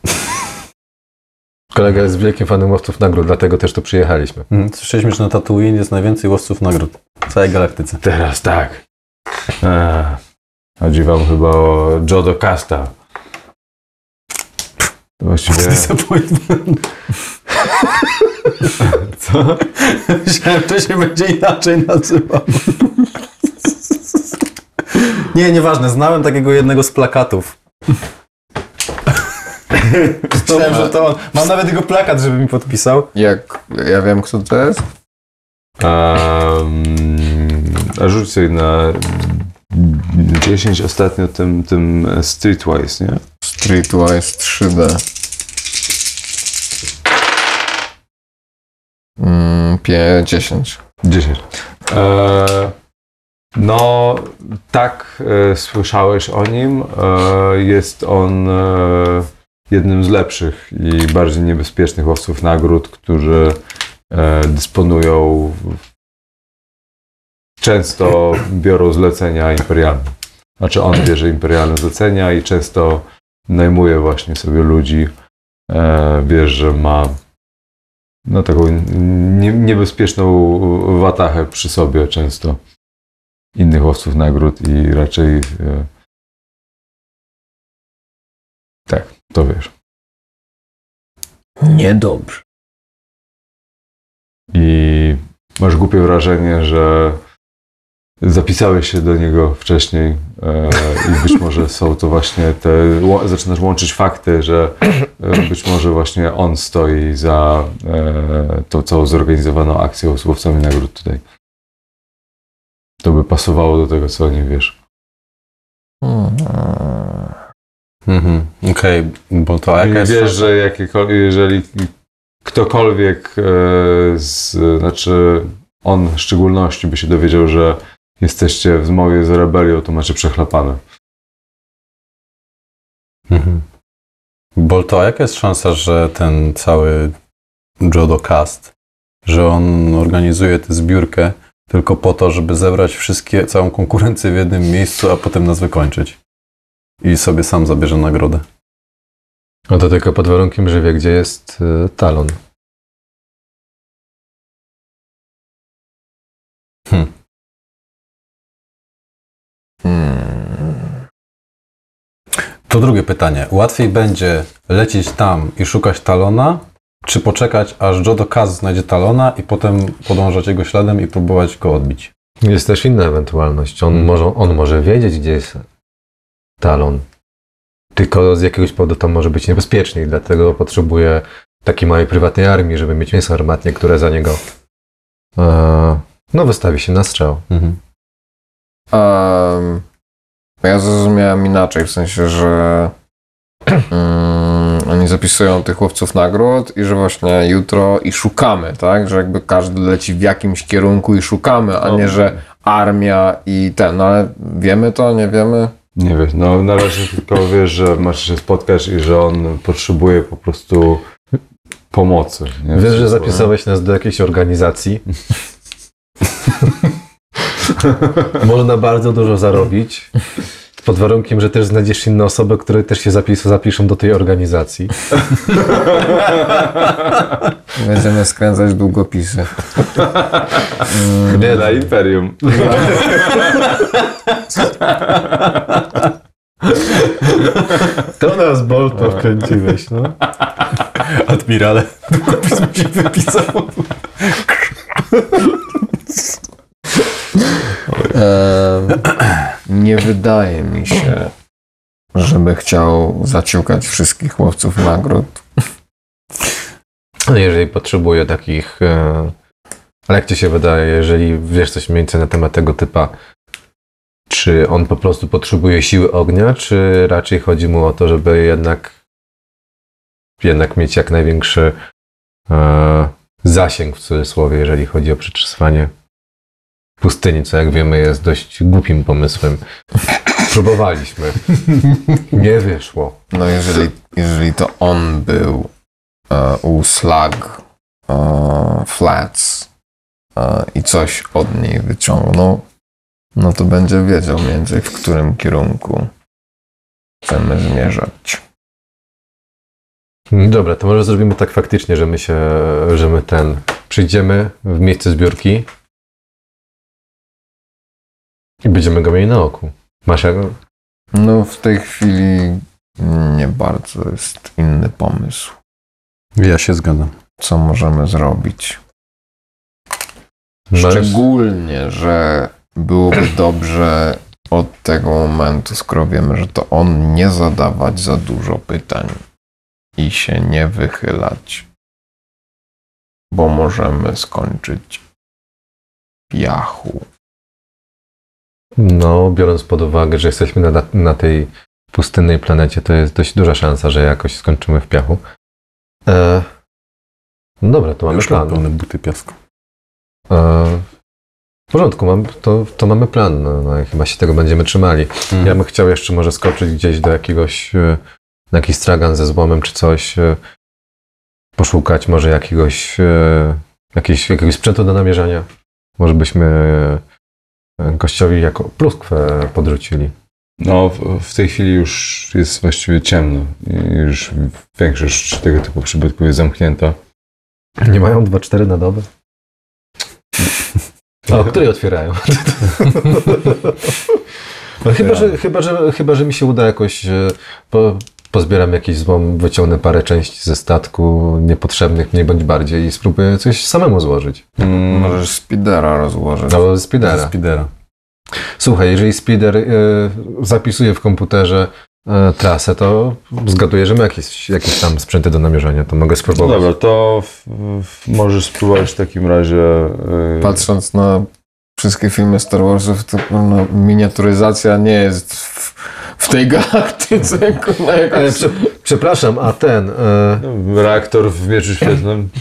Kolega jest wielkim fanem łowców nagród, dlatego też tu przyjechaliśmy. Mhm. Słyszeliśmy, że na Tatooine jest najwięcej łowców nagród w całej galaktyce. Teraz tak. Eee, chodzi wam chyba o Jodo Casta. Właściwie... Disappointment. Co? Myślałem, to się będzie inaczej nazywał. Nie, nieważne. Znałem takiego jednego z plakatów. Myślałem, że to on. Mam nawet jego plakat, żeby mi podpisał. Jak ja wiem, kto to jest? Um, a rzuć sobie na 10 ostatnio tym, tym Streetwise, nie? Streetwise 3D. Mm, pie- 10. 10. E, no, tak e, słyszałeś o nim. E, jest on e, jednym z lepszych i bardziej niebezpiecznych łowców nagród, którzy e, dysponują. Często biorą zlecenia imperialne. Znaczy, on bierze imperialne zlecenia i często najmuje właśnie sobie ludzi. E, wiesz, że ma no, taką nie, niebezpieczną watachę przy sobie często innych łowców nagród i raczej e, tak, to wiesz. Niedobrze. I masz głupie wrażenie, że zapisałeś się do niego wcześniej e, i być może są to właśnie te, zaczynasz łączyć fakty, że e, być może właśnie on stoi za e, tą całą zorganizowaną akcją z łowcami nagród tutaj. To by pasowało do tego, co o nim wiesz. Mhm. Okej, bo to I jaka jest... wiesz, że jeżeli ktokolwiek, e, z, znaczy on w szczególności by się dowiedział, że jesteście w zmowie z rebelią, to macie przechlapane. Mhm. Bolto, a jaka jest szansa, że ten cały Jodo Cast, że on organizuje tę zbiórkę tylko po to, żeby zebrać wszystkie, całą konkurencję w jednym miejscu, a potem nas wykończyć? I sobie sam zabierze nagrodę. No to tylko pod warunkiem, że wie, gdzie jest y, talon. Hmm. To drugie pytanie. Łatwiej będzie lecieć tam i szukać talona, czy poczekać, aż Jodo Cast znajdzie talona i potem podążać jego śladem i próbować go odbić? Jest też inna ewentualność. On, Hmm. może, on może wiedzieć, gdzie jest talon. Tylko z jakiegoś powodu to może być niebezpiecznie i dlatego potrzebuje takiej małej prywatnej armii, żeby mieć mięso armatnie, które za niego e, no wystawi się na strzał. Mhm. Um, ja zrozumiałem inaczej, w sensie, że mm, oni zapisują tych łowców nagród i że właśnie jutro i szukamy, tak? Że jakby każdy leci w jakimś kierunku i szukamy, a nie, że armia i ten, no ale wiemy to, nie wiemy? Nie wiesz, no na razie tylko wiesz, że masz się spotkać i że on potrzebuje po prostu pomocy. Nie? Wiesz, że zapisałeś nas do jakiejś organizacji. Można bardzo dużo zarobić. Pod warunkiem, że też znajdziesz inne osoby, które też się zapis zapiszą do tej organizacji. Będziemy skręcać długopisy. Nie, na Imperium. To nas Bolto wkręciłeś, no. Admirale, długopis mi się wypisał. Em, nie wydaje mi się, żeby chciał zaciukać wszystkich łowców nagród. No, Jeżeli potrzebuje takich e, Ale jak ci się wydaje, jeżeli wiesz coś więcej na temat tego typa, czy on po prostu potrzebuje siły ognia, czy raczej chodzi mu o to, żeby jednak jednak mieć jak największy e, zasięg w cudzysłowie, jeżeli chodzi o przetrwanie pustyni, co jak wiemy jest dość głupim pomysłem. Próbowaliśmy. Nie wyszło. No jeżeli, jeżeli to on był e, u Slug e, Flats e, i coś od niej wyciągnął, no to będzie wiedział więcej w którym kierunku chcemy zmierzać. Dobra, to może zrobimy tak faktycznie, że my się, że my ten, przyjdziemy w miejsce zbiórki i będziemy go mieli na oku. Masz jak... No w tej chwili nie bardzo jest inny pomysł. Ja się zgadzam. Co możemy zrobić? Szczególnie, że byłoby dobrze od tego momentu, skoro wiemy, że to on, nie zadawać za dużo pytań i się nie wychylać, bo możemy skończyć w piachu. No, biorąc pod uwagę, że jesteśmy na, na tej pustynnej planecie, to jest dość duża szansa, że jakoś skończymy w piachu. E... No dobra, to mamy Już mam plan. pełne buty piasku. E... W porządku, mam, to, to mamy plan. No, no, chyba się tego będziemy trzymali. Mhm. Ja bym chciał jeszcze może skoczyć gdzieś do jakiegoś, e, na jakiś stragan ze złomem czy coś, e, poszukać może jakiegoś, e, jakiegoś, jakiegoś sprzętu do namierzania. Może byśmy gościowi jako pluskwę podrzucili. No, w, w tej chwili już jest właściwie ciemno. I już większość tego typu przybytków jest zamknięta. Nie mają 2-4 na dobę? A o której otwierają? no, chyba, że, chyba, że, chyba, że mi się uda jakoś e, po, pozbieram jakiś złom, wyciągnę parę części ze statku niepotrzebnych mniej bądź bardziej i spróbuję coś samemu złożyć. Mm, Możesz speedera rozłożyć. Albo speedera. Speedera. Słuchaj, jeżeli speeder e, zapisuje w komputerze e, trasę, to zgaduję, że ma jakieś, jakieś tam sprzęty do namierzania, to mogę no spróbować. dobra, to w, w, możesz spróbować w takim razie. yy, Patrząc na wszystkie filmy Star Warsów, to no, miniaturyzacja nie jest w, w tej galaktyce kurwa, E, jakaś... prze, przepraszam, a ten... E, no, reaktor w mieczu świetlnym.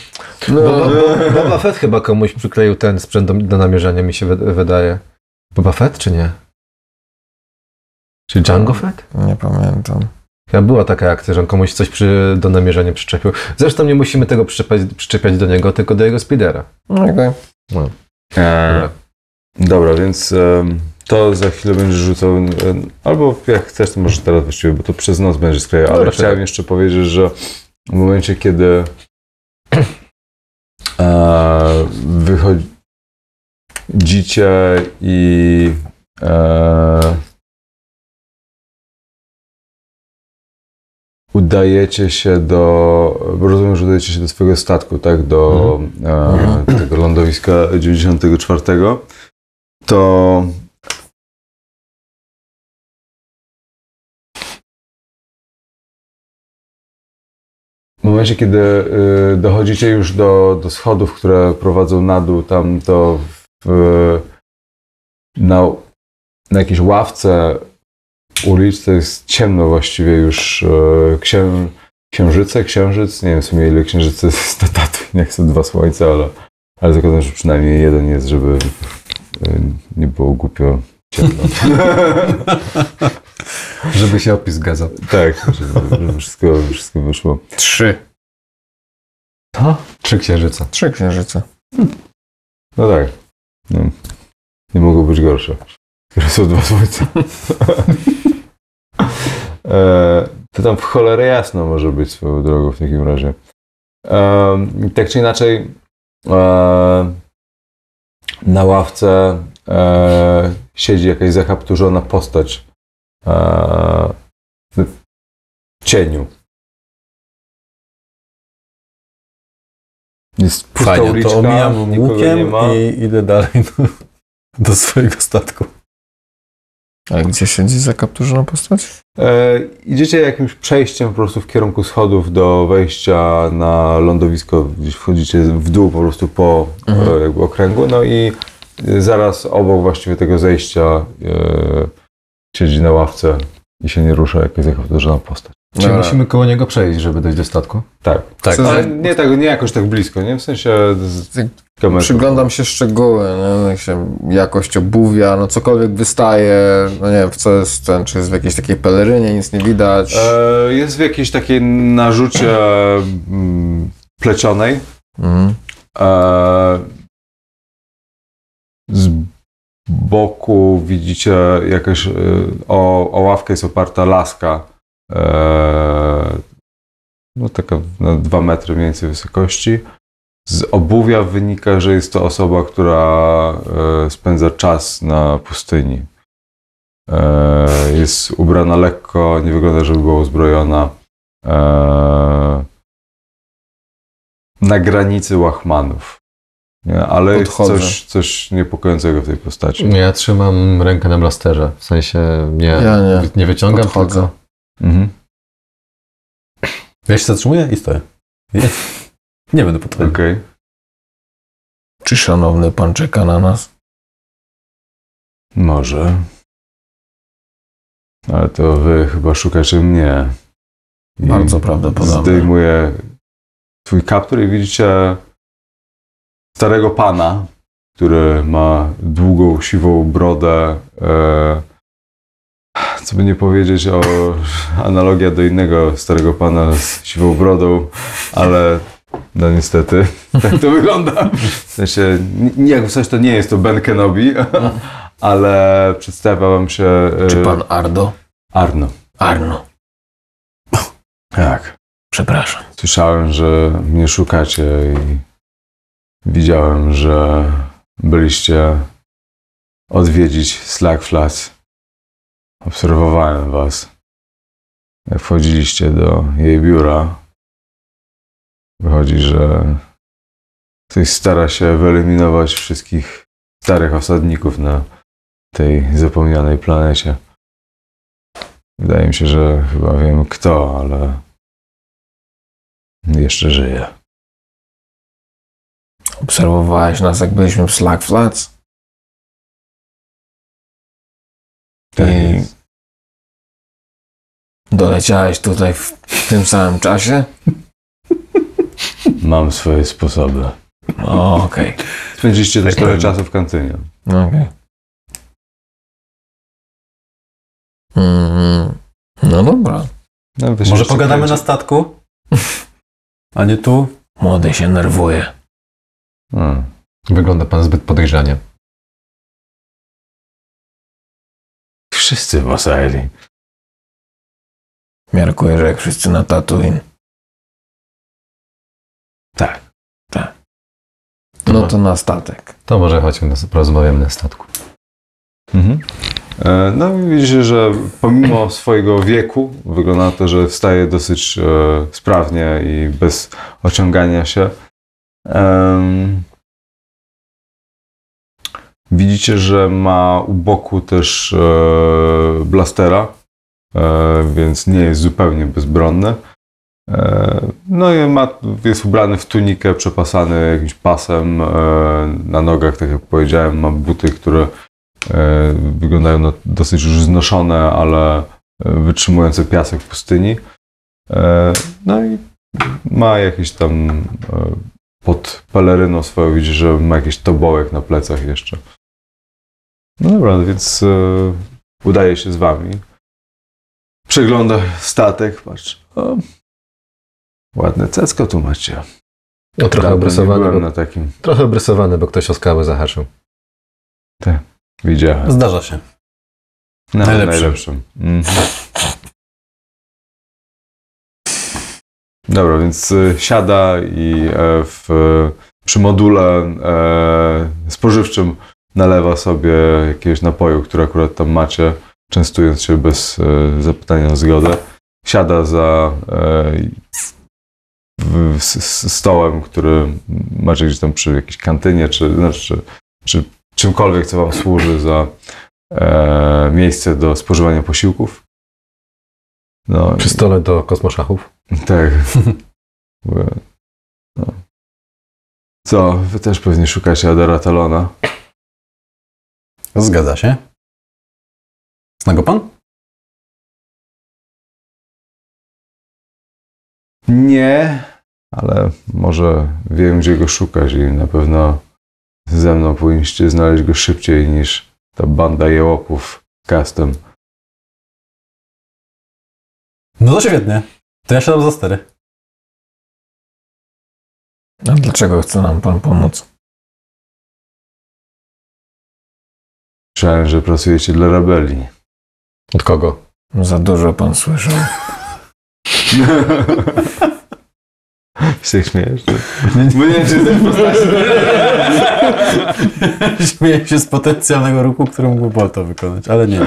No, Boba, Bo- Boba Fett chyba komuś przykleił ten sprzęt do, do namierzania, mi się wy- wydaje. Boba Fett, czy nie? Czy Django Fett? nie pamiętam. Chyba była taka akcja, że on komuś coś przy, do namierzania przyczepił. Zresztą nie musimy tego przyczepiać, przyczepiać do niego, tylko do jego speedera. No, okej. Dobra, więc to za chwilę będziesz rzucał. albo jak chcesz, to możesz teraz właściwie, bo to przez noc będziesz sklejał. Ale chciałem jeszcze powiedzieć, że w momencie, kiedy e, wychodzicie i e, udajecie się do, rozumiem, że udajecie się do swojego statku, tak, do e, tego lądowiska 94, to w momencie, kiedy y, dochodzicie już do, do schodów, które prowadzą na dół, tam to w, na, na jakiejś ławce uliczce jest ciemno właściwie już e, księ, księżyce, księżyc, nie wiem w sumie ile księżycy jest na tatu, nie chcę dwa słońca, ale, ale zakładam, że przynajmniej jeden jest, żeby nie było głupio ciemno. Żeby się opis zgadzał. tak, żeby, żeby wszystko, wszystko wyszło. Trzy. To? Trzy księżyce. Trzy księżyce. No tak. No. Nie mogło być gorsze. Skoro są dwa słońca. e, to tam w cholerę jasno może być swoją drogą w takim razie. E, tak czy inaczej, e, na ławce e, siedzi jakaś zachapturzona postać e, w cieniu. Jest pusta Fajnie, uliczka, to omijam nikogo nie łukiem ma. i idę dalej do, do swojego statku. A gdzie siedzi zakapturzona postać? E, idziecie jakimś przejściem po prostu w kierunku schodów do wejścia na lądowisko, gdzieś wchodzicie w dół po prostu po Mhm. e, okręgu, no i e, zaraz obok właściwie tego zejścia e, siedzi na ławce i się nie rusza jakaś zakapturzona postać. Czyli Dobra. musimy koło niego przejść, żeby dojść do statku? Tak. Tak. Ale nie, tak, nie jakoś tak blisko, nie? W sensie. Przyglądam się szczegóły, nie? Jak się jakość obuwia, no cokolwiek wystaje, no nie wiem, w co jest ten, czy jest w jakiejś takiej pelerynie, nic nie widać. E, jest w jakiejś takiej narzucie mm, plecionej. Mhm. E, z boku widzicie jakaś, e, o, o ławkę jest oparta laska, no taka na dwa metry mniej więcej wysokości. Z obuwia wynika, że jest to osoba, która e, spędza czas na pustyni. E, jest ubrana lekko, nie wygląda, żeby była uzbrojona. E, na granicy łachmanów. Nie? Ale jest coś, coś niepokojącego w tej postaci. Ja trzymam rękę na blasterze. W sensie nie, Ja nie. nie wyciągam, Podchodzę. tylko... Mhm. Ja się zatrzymuję i stoję. Nie, nie będę podchodził. Okej. Czy szanowny pan czeka na nas? Może. Ale to wy chyba szukacie mnie. I Bardzo prawdopodobne. Zdejmuję twój kaptur i widzicie starego pana, który ma długą, siwą brodę. E, co by nie powiedzieć o analogia do innego starego pana z siwą brodą, ale no niestety tak to wygląda. W sensie, nie, jak coś to nie jest to Ben Kenobi, ale przedstawia wam się e, Czy pan Ardo? Arno. Arno, Tak. przepraszam. Słyszałem, że mnie szukacie i widziałem, że byliście odwiedzić Slack Flats. Obserwowałem was. Jak wchodziliście do jej biura, wychodzi, że ktoś stara się wyeliminować wszystkich starych osadników na tej zapomnianej planecie. Wydaje mi się, że chyba wiem kto, ale jeszcze żyje. Obserwowałeś nas, jak byliśmy w Slack Flats? Tak I jest. Doleciałeś tutaj w tym samym czasie? Mam swoje sposoby. O, okej. Spędziliście też trochę czasu w kantynie. Okej. Mhm. No dobra. No, Może pogadamy na statku? A nie tu? Młody się nerwuje. Hmm. Wygląda pan zbyt podejrzanie. Wszyscy w Osaeli. Miarkuję, że jak wszyscy na Tatooine. Tak. No to na statek. To może chodźmy, na- porozmawiamy na statku. Mhm. E, No i widzicie, że pomimo swojego wieku wygląda na to, że wstaje dosyć e, sprawnie i bez ociągania się. Widzicie, że ma u boku też e, blastera, więc nie jest zupełnie bezbronny. E, No i ma, jest ubrany w tunikę, przepasany jakimś pasem e, na nogach, tak jak powiedziałem, ma buty, które e, wyglądają na dosyć już znoszone, ale e, wytrzymujące piasek w pustyni. E, No i ma jakiś tam e, pod peleryną swoją, widzisz, że ma jakiś tobołek na plecach jeszcze. No dobra, więc e, udaje się z wami. Przegląda statek, patrz. O, ładne cecko tu macie. No, trochę byłem bo, na takim. trochę obrysowany, bo ktoś o skałę zahaczył. Widziałem. Zdarza się. No, Najlepszym. najlepszym. Mhm. Dobra, więc y, siada i e, w, przy module e, spożywczym nalewa sobie jakiegoś napoju, który akurat tam macie, częstując się bez e, zapytania o zgodę. Siada za e, stołem, który macie gdzieś tam przy jakiejś kantynie, czy, znaczy, czy, czy czymkolwiek, co wam służy za e, miejsce do spożywania posiłków. No, Przy stole do kosmoszachów. tak. No. Co, wy też pewnie szukacie Adara Talona? Zgadza się. Zna go pan? Nie, ale może wiem, gdzie go szukać i na pewno ze mną powinniście znaleźć go szybciej niż ta banda jełopów z castem. No to świetnie. To ja siadam za stery. A dlaczego chce nam pan pomóc? Słyszałem, że pracujecie dla rebelii. Od kogo? Za dużo pan słyszał. się śmiejesz? Bo nie wiem, czy też postaci. Śmieję się z potencjalnego ruchu, który mógłby Bolto wykonać, ale nie.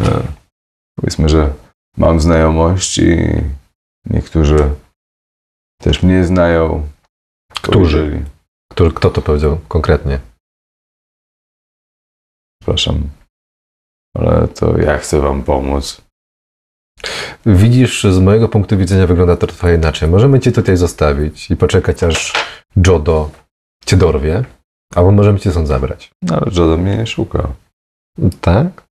No. Powiedzmy, że mam znajomość i niektórzy też mnie znają. Którzy? Kto to powiedział konkretnie? Przepraszam, ale to ja chcę wam pomóc. Widzisz, z mojego punktu widzenia wygląda to trochę inaczej. Możemy cię tutaj zostawić i poczekać, aż Jodo cię dorwie, albo możemy cię stąd zabrać. No, ale Jodo mnie nie szuka. Tak?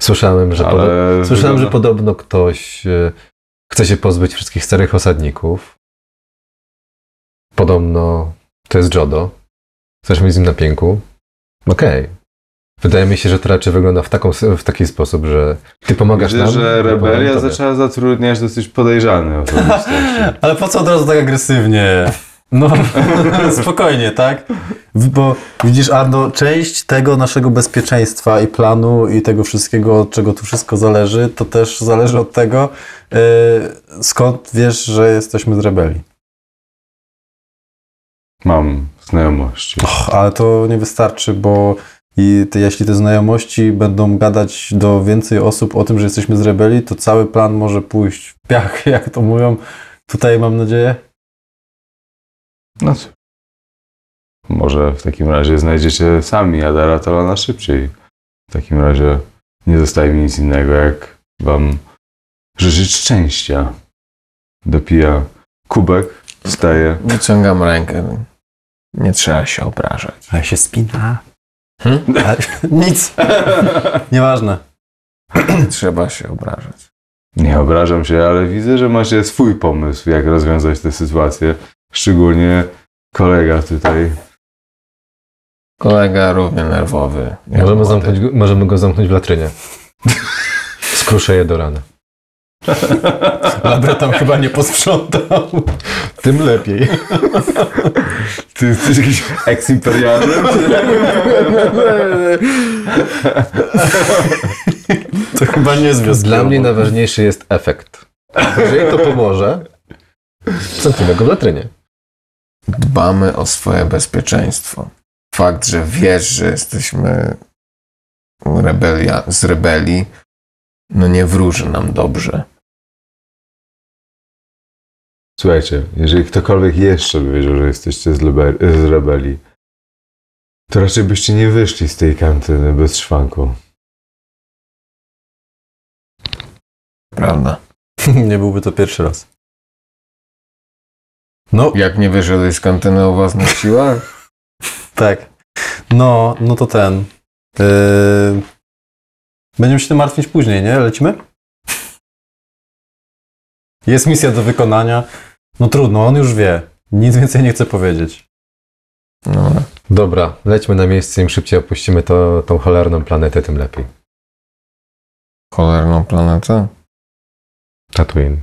Słyszałem, że, ale podo- słyszałem, że podobno ktoś e, chce się pozbyć wszystkich starych osadników. Podobno to jest Jodo. Chcesz mieć z nim na pięku? Okej. Wydaje mi się, że to raczej wygląda w, taką, w taki sposób, że ty pomagasz Widzę, nam. że rebelia zaczęła zatrudniać dosyć podejrzane osobistości. Ale po co od razu tak agresywnie? No, spokojnie, tak? Bo widzisz, Arno, część tego naszego bezpieczeństwa i planu i tego wszystkiego, od czego tu wszystko zależy, to też zależy od tego, yy, skąd wiesz, że jesteśmy z rebelii. Mam znajomości. Och, ale to nie wystarczy, bo i te, jeśli te znajomości będą gadać do więcej osób o tym, że jesteśmy z rebelii, to cały plan może pójść w piach, jak to mówią. Tutaj mam nadzieję. No cóż. Może w takim razie znajdziecie sami Adara Talona szybciej. W takim razie nie zostaje mi nic innego, jak wam życzyć szczęścia. Dopija kubek, wstaje. Wyciągam rękę. Nie trzeba się obrażać. Ale się spina. Hmm? Nic. Nieważne. Nie trzeba się obrażać. Nie obrażam się, ale widzę, że macie swój pomysł, jak rozwiązać tę sytuację. Szczególnie kolega tutaj. Kolega równie nerwowy. Możemy, zamknąć, go- możemy go zamknąć w latrynie. Skruszę je do rana. Labra tam chyba nie posprzątał. Tym lepiej. Ty jesteś jakiś eksimperialny? To chyba nie jest Dla mnie najważniejszy jest efekt. Jeżeli to pomoże, zamknijmy go w latrynie. Dbamy o swoje bezpieczeństwo. Fakt, że wiesz, że jesteśmy rebelia, z rebelii, no nie wróży nam dobrze. Słuchajcie, jeżeli ktokolwiek jeszcze by wiedział, że jesteście z, lebe- z rebelii, to raczej byście nie wyszli z tej kantyny bez szwanku. Prawda? Nie byłby to pierwszy raz. No, Jak nie wyszedłeś z kantyny o własnych siłach? tak. No, no to ten. Yy... Będziemy się tym martwić później, nie? Lecimy? Jest misja do wykonania. No trudno, on już wie. Nic więcej nie chce powiedzieć. No, Dobra, lećmy na miejsce, im szybciej opuścimy to, tą cholerną planetę, tym lepiej. cholerną planetę. Tatooine.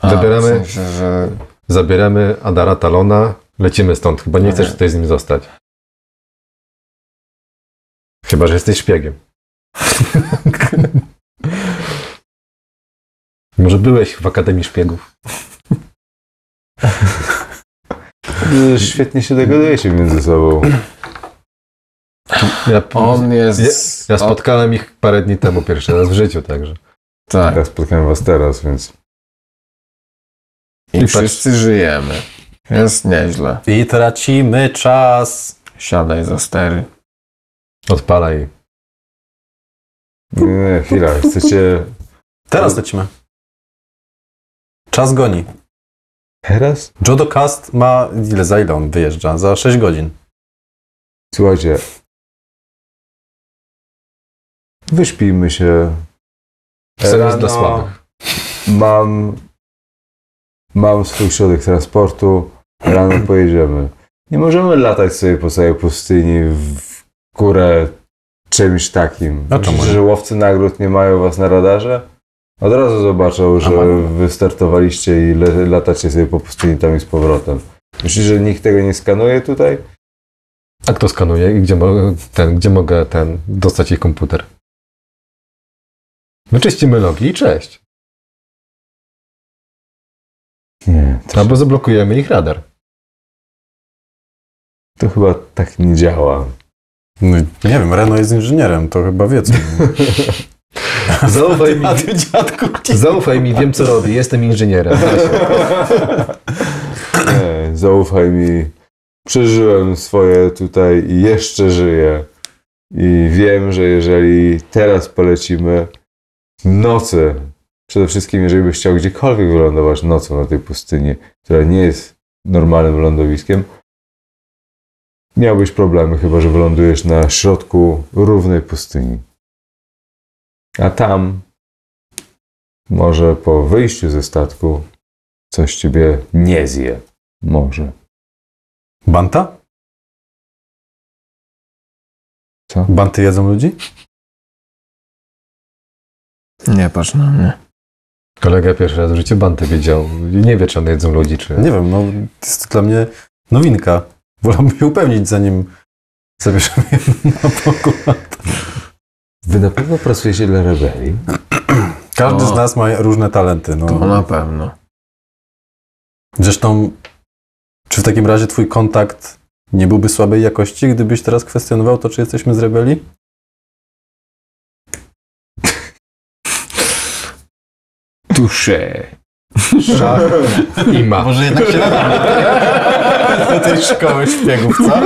A, Zabieramy- W sensie, że Zabieramy Adara Talona, lecimy stąd. Chyba nie Nie. chcesz tutaj z nim zostać. Chyba, że jesteś szpiegiem. Może byłeś w Akademii Szpiegów. Świetnie się dogadujecie między sobą. Ja, on jest... ja spotkałem ich parę dni temu, pierwszy raz w życiu, także. Tak. Ja spotkałem was teraz, więc I I patrz- wszyscy żyjemy. Jest nieźle. I tracimy czas. Siadaj za stery. Odpalaj. Nie, nie, chwila, chcecie... Teraz lecimy. Czas goni. Teraz? Jodo Cast ma, ile, za ile on wyjeżdża? Za 6 godzin. Słuchajcie. Wyśpijmy się. Jest dla słabych. Mam, mam swój środek transportu. Rano pojedziemy. Nie możemy latać sobie po całej pustyni w górę czymś takim. A czemu że łowcy nagród nie mają was na radarze? Od razu zobaczą, że wystartowaliście i le- latacie sobie po pustyni tam i z powrotem. Myślisz, że nikt tego nie skanuje tutaj? A kto skanuje i gdzie, mo- ten, gdzie mogę ten, dostać jej komputer? Wyczyścimy logi i cześć. Nie. Albo zablokujemy ich radar. To chyba tak nie działa. No, nie wiem, Reno jest inżynierem, to chyba wie co. Zaufaj mi, ty dziadku, zaufaj mi, wiem co robię, jestem inżynierem. Nie, zaufaj mi. Przeżyłem swoje tutaj i jeszcze żyję. I wiem, że jeżeli teraz polecimy w nocy, przede wszystkim jeżeli byś chciał gdziekolwiek wylądować nocą na tej pustyni, która nie jest normalnym lądowiskiem, miałbyś problemy, chyba że wylądujesz na środku równej pustyni. A tam, może po wyjściu ze statku, coś ciebie nie zje. Może. Banta? Co? Banty jedzą ludzi? Nie patrz na mnie. Kolega pierwszy raz w życiu banty wiedział. Nie wie, czy one jedzą ludzi, czy... Nie wiem, no jest to dla mnie nowinka. Wolałbym się upewnić, zanim zabierzemy je na pokład. Wy na pewno pracujecie dla rebelii? Każdy O. z nas ma różne talenty. To No. na pewno. Zresztą, czy w takim razie twój kontakt nie byłby słabej jakości, gdybyś teraz kwestionował to, czy jesteśmy z rebelii? Tusze. I ma. Może jednak się nadamy do tej szkoły szpiegów, co?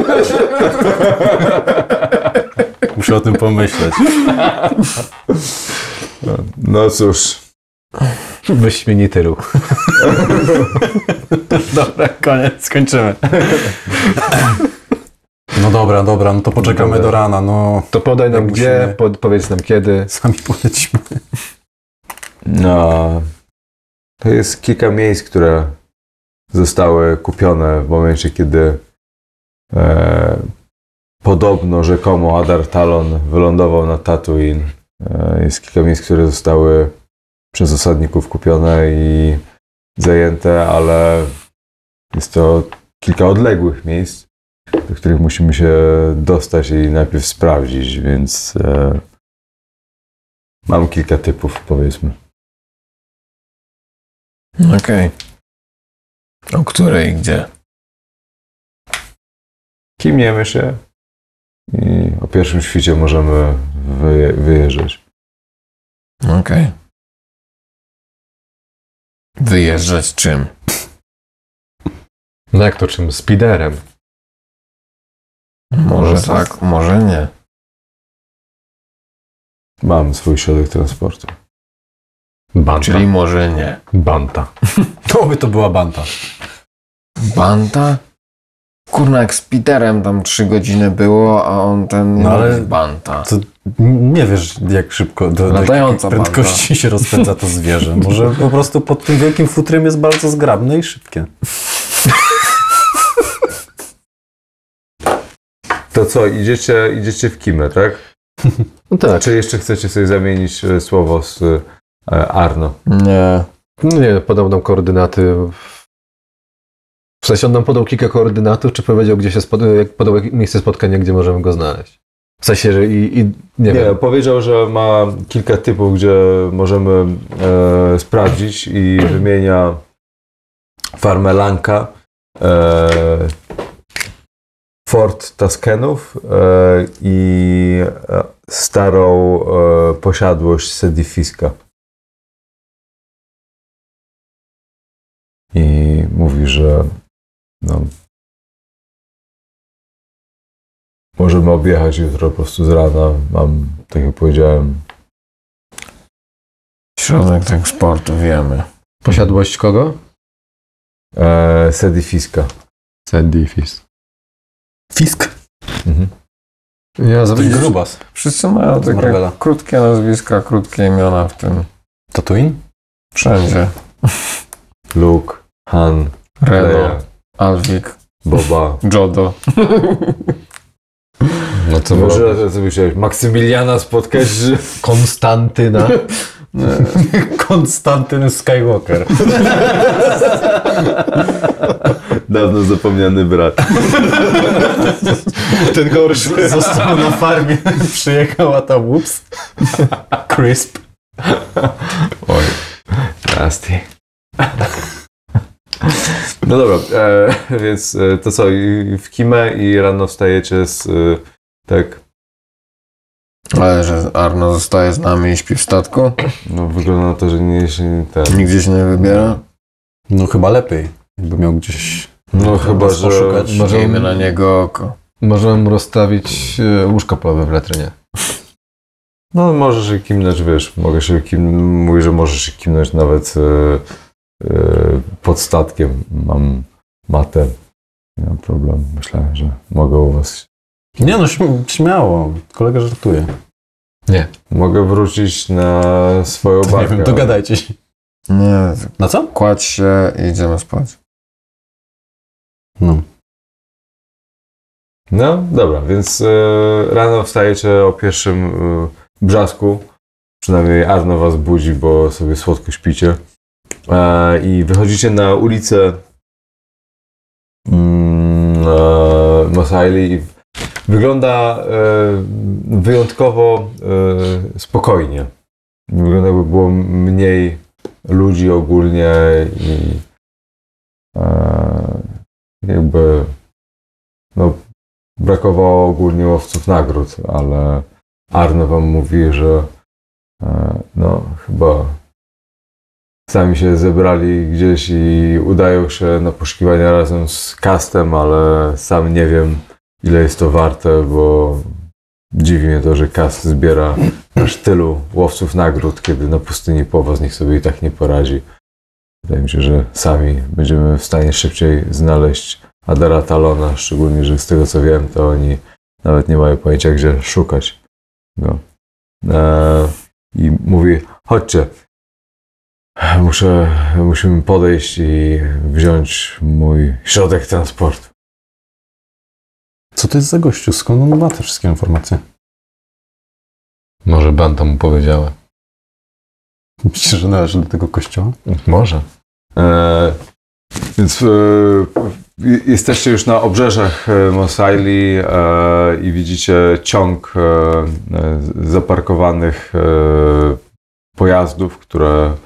Muszę o tym pomyśleć. No cóż. Wyśmienity ruch. Dobra, koniec, skończymy. No dobra, dobra, no to poczekamy Dobra. do rana, no. To podaj nam Jak gdzie, musimy- pod, powiedz nam kiedy. Sami polecimy. No. To jest kilka miejsc, które zostały kupione w momencie, kiedy e, podobno, rzekomo Adar Talon wylądował na Tatooine. E, jest kilka miejsc, które zostały przez osadników kupione i zajęte, ale jest to kilka odległych miejsc, do których musimy się dostać i najpierw sprawdzić, więc e, mam kilka typów, powiedzmy. Okej. O której i gdzie? kimniemy się i o pierwszym świcie możemy wyje- wyjeżdżać. Okej. Wyjeżdżać czym? No jak to czym? Spiderem. Może tak, może nie. Mam swój środek transportu. Banta. Czyli może nie. Banta. To by to była banta. Banta? Kurna, jak z Peterem tam trzy godziny było, a on ten No ale- Banta. To nie wiesz, jak szybko, do, do jakiej prędkości się rozpędza to zwierzę. Może po prostu pod tym wielkim futrym jest bardzo zgrabne i szybkie. To co, idziecie, idziecie w Kimę, tak? No tak. Czy jeszcze chcecie sobie zamienić e, słowo z e, Arno? Nie. Nie, podał nam koordynaty. W sensie on nam podał kilka koordynatów, czy powiedział, gdzie się spod... podał miejsce spotkania, gdzie możemy go znaleźć. W sensie, że i, i nie, Nie, wiem. powiedział, że ma kilka typów, gdzie możemy e, sprawdzić i wymienia farmę Lanka, e, Fort Tuskenów e, i e, starą e, posiadłość Sedifiska. I mówi, że no, możemy objechać jutro po prostu z rana. Mam, tak jak powiedziałem, Środek tak sportu, wiemy. Posiadłość kogo? e, Sedifiska. Sedifis. Fisk. Mhm. Ja To jest grubas. Wszyscy mają takie Marvela. krótkie nazwiska, krótkie imiona w tym. Tatooine? Wszędzie. Luke, Han, Reno, Leia, Alwik, Boba. Jodo. No co Może co chciałeś? Maksymiliana spotkać, że... Konstantyna. Konstantyn Skywalker. Dawno zapomniany brat. Ten gorszy. Został na farmie, przyjechał, a tam ups. Crisp. Oj, nasty. No dobra, e, więc e, to co, i w kimę i rano wstajecie z, e, tak, Ale że Arno zostaje z nami i śpi w statku? no wygląda na to, że nie się ten... Nigdzie się nie wybiera? No chyba lepiej. Jakby miał gdzieś No chyba, że... oszukać. Może- Miejmy na niego oko. Możemy mu rozstawić e, łóżko polowe w letrynie. No możesz się kimnąć, wiesz, mogę się kim... Mówię, że możesz się kimnąć nawet e, pod statkiem. Mam matę. Nie mam problemu. Myślałem, że mogę u was... Nie no, śm- śmiało. Kolega żartuje. Mogę wrócić na swoją Nie barkę. wiem, dogadajcie się. Nie, Na co? kładź się i idziemy spać. No. No, dobra, więc e, rano wstajecie o pierwszym e, brzasku. Przynajmniej Arno was budzi, bo sobie słodko śpicie. E, I wychodzicie na ulicę mm, e, Mos Eisley wygląda e, wyjątkowo spokojnie. Wygląda jakby było mniej ludzi ogólnie i jakby no, brakowało ogólnie łowców nagród, ale Arno wam mówi, że no chyba sami się zebrali gdzieś i udają się na poszukiwania razem z castem, ale sam nie wiem ile jest to warte, bo dziwi mnie to, że cast zbiera aż tylu łowców nagród, kiedy na pustyni połowa z nich sobie i tak nie poradzi. Wydaje mi się, że sami będziemy w stanie szybciej znaleźć Adara Talona, szczególnie, że z tego co wiem, to oni nawet nie mają pojęcia, gdzie szukać go. Eee, I mówi, chodźcie, muszę, musimy podejść i wziąć mój środek transportu. Co to jest za gościu? Skąd on ma te wszystkie informacje? Może Banta mu powiedziała. Myślisz, że należy do tego kościoła? Może. E, więc e, jesteście już na obrzeżach e, Mos Eisley e, i widzicie ciąg zaparkowanych pojazdów, które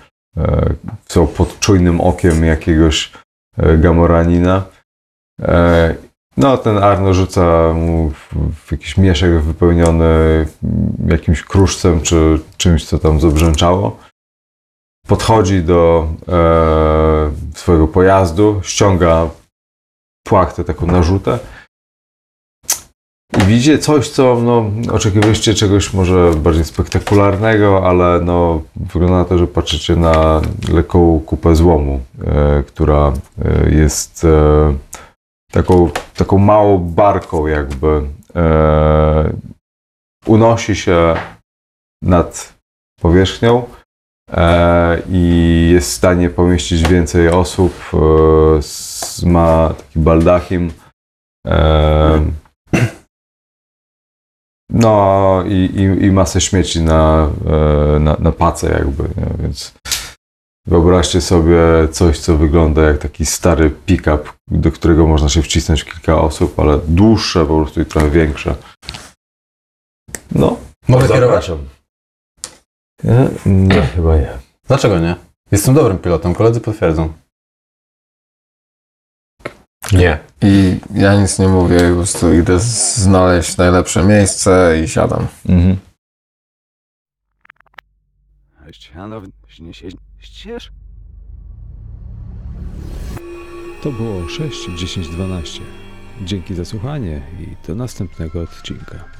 są pod czujnym okiem jakiegoś e, gamoranina. E, no, ten Arno rzuca mu w, jakiś mieszek wypełniony jakimś kruszcem czy czymś, co tam zabrzęczało podchodzi do e, swojego pojazdu, ściąga płachtę, taką narzutę i widzi coś, co no, oczekiwaliście czegoś może bardziej spektakularnego, ale no, wygląda na to, że patrzycie na lekką kupę złomu, e, która e, jest e, taką, taką małą barką jakby. E, unosi się nad powierzchnią e, i jest w stanie pomieścić więcej osób. E, ma taki baldachim. E, no i, i, i masę śmieci na, e, na, na pacę jakby, nie? więc wyobraźcie sobie coś, co wygląda jak taki stary pick-up, do którego można się wcisnąć kilka osób, ale dłuższe po prostu i trochę większe. No, Mogę kierować? Nie, nie, chyba nie. Dlaczego nie? Jestem dobrym pilotem, koledzy potwierdzą. Nie. I ja nic nie mówię, po prostu idę znaleźć najlepsze miejsce i siadam. Mhm. To było 6, 10, 12. Dzięki za słuchanie i do następnego odcinka.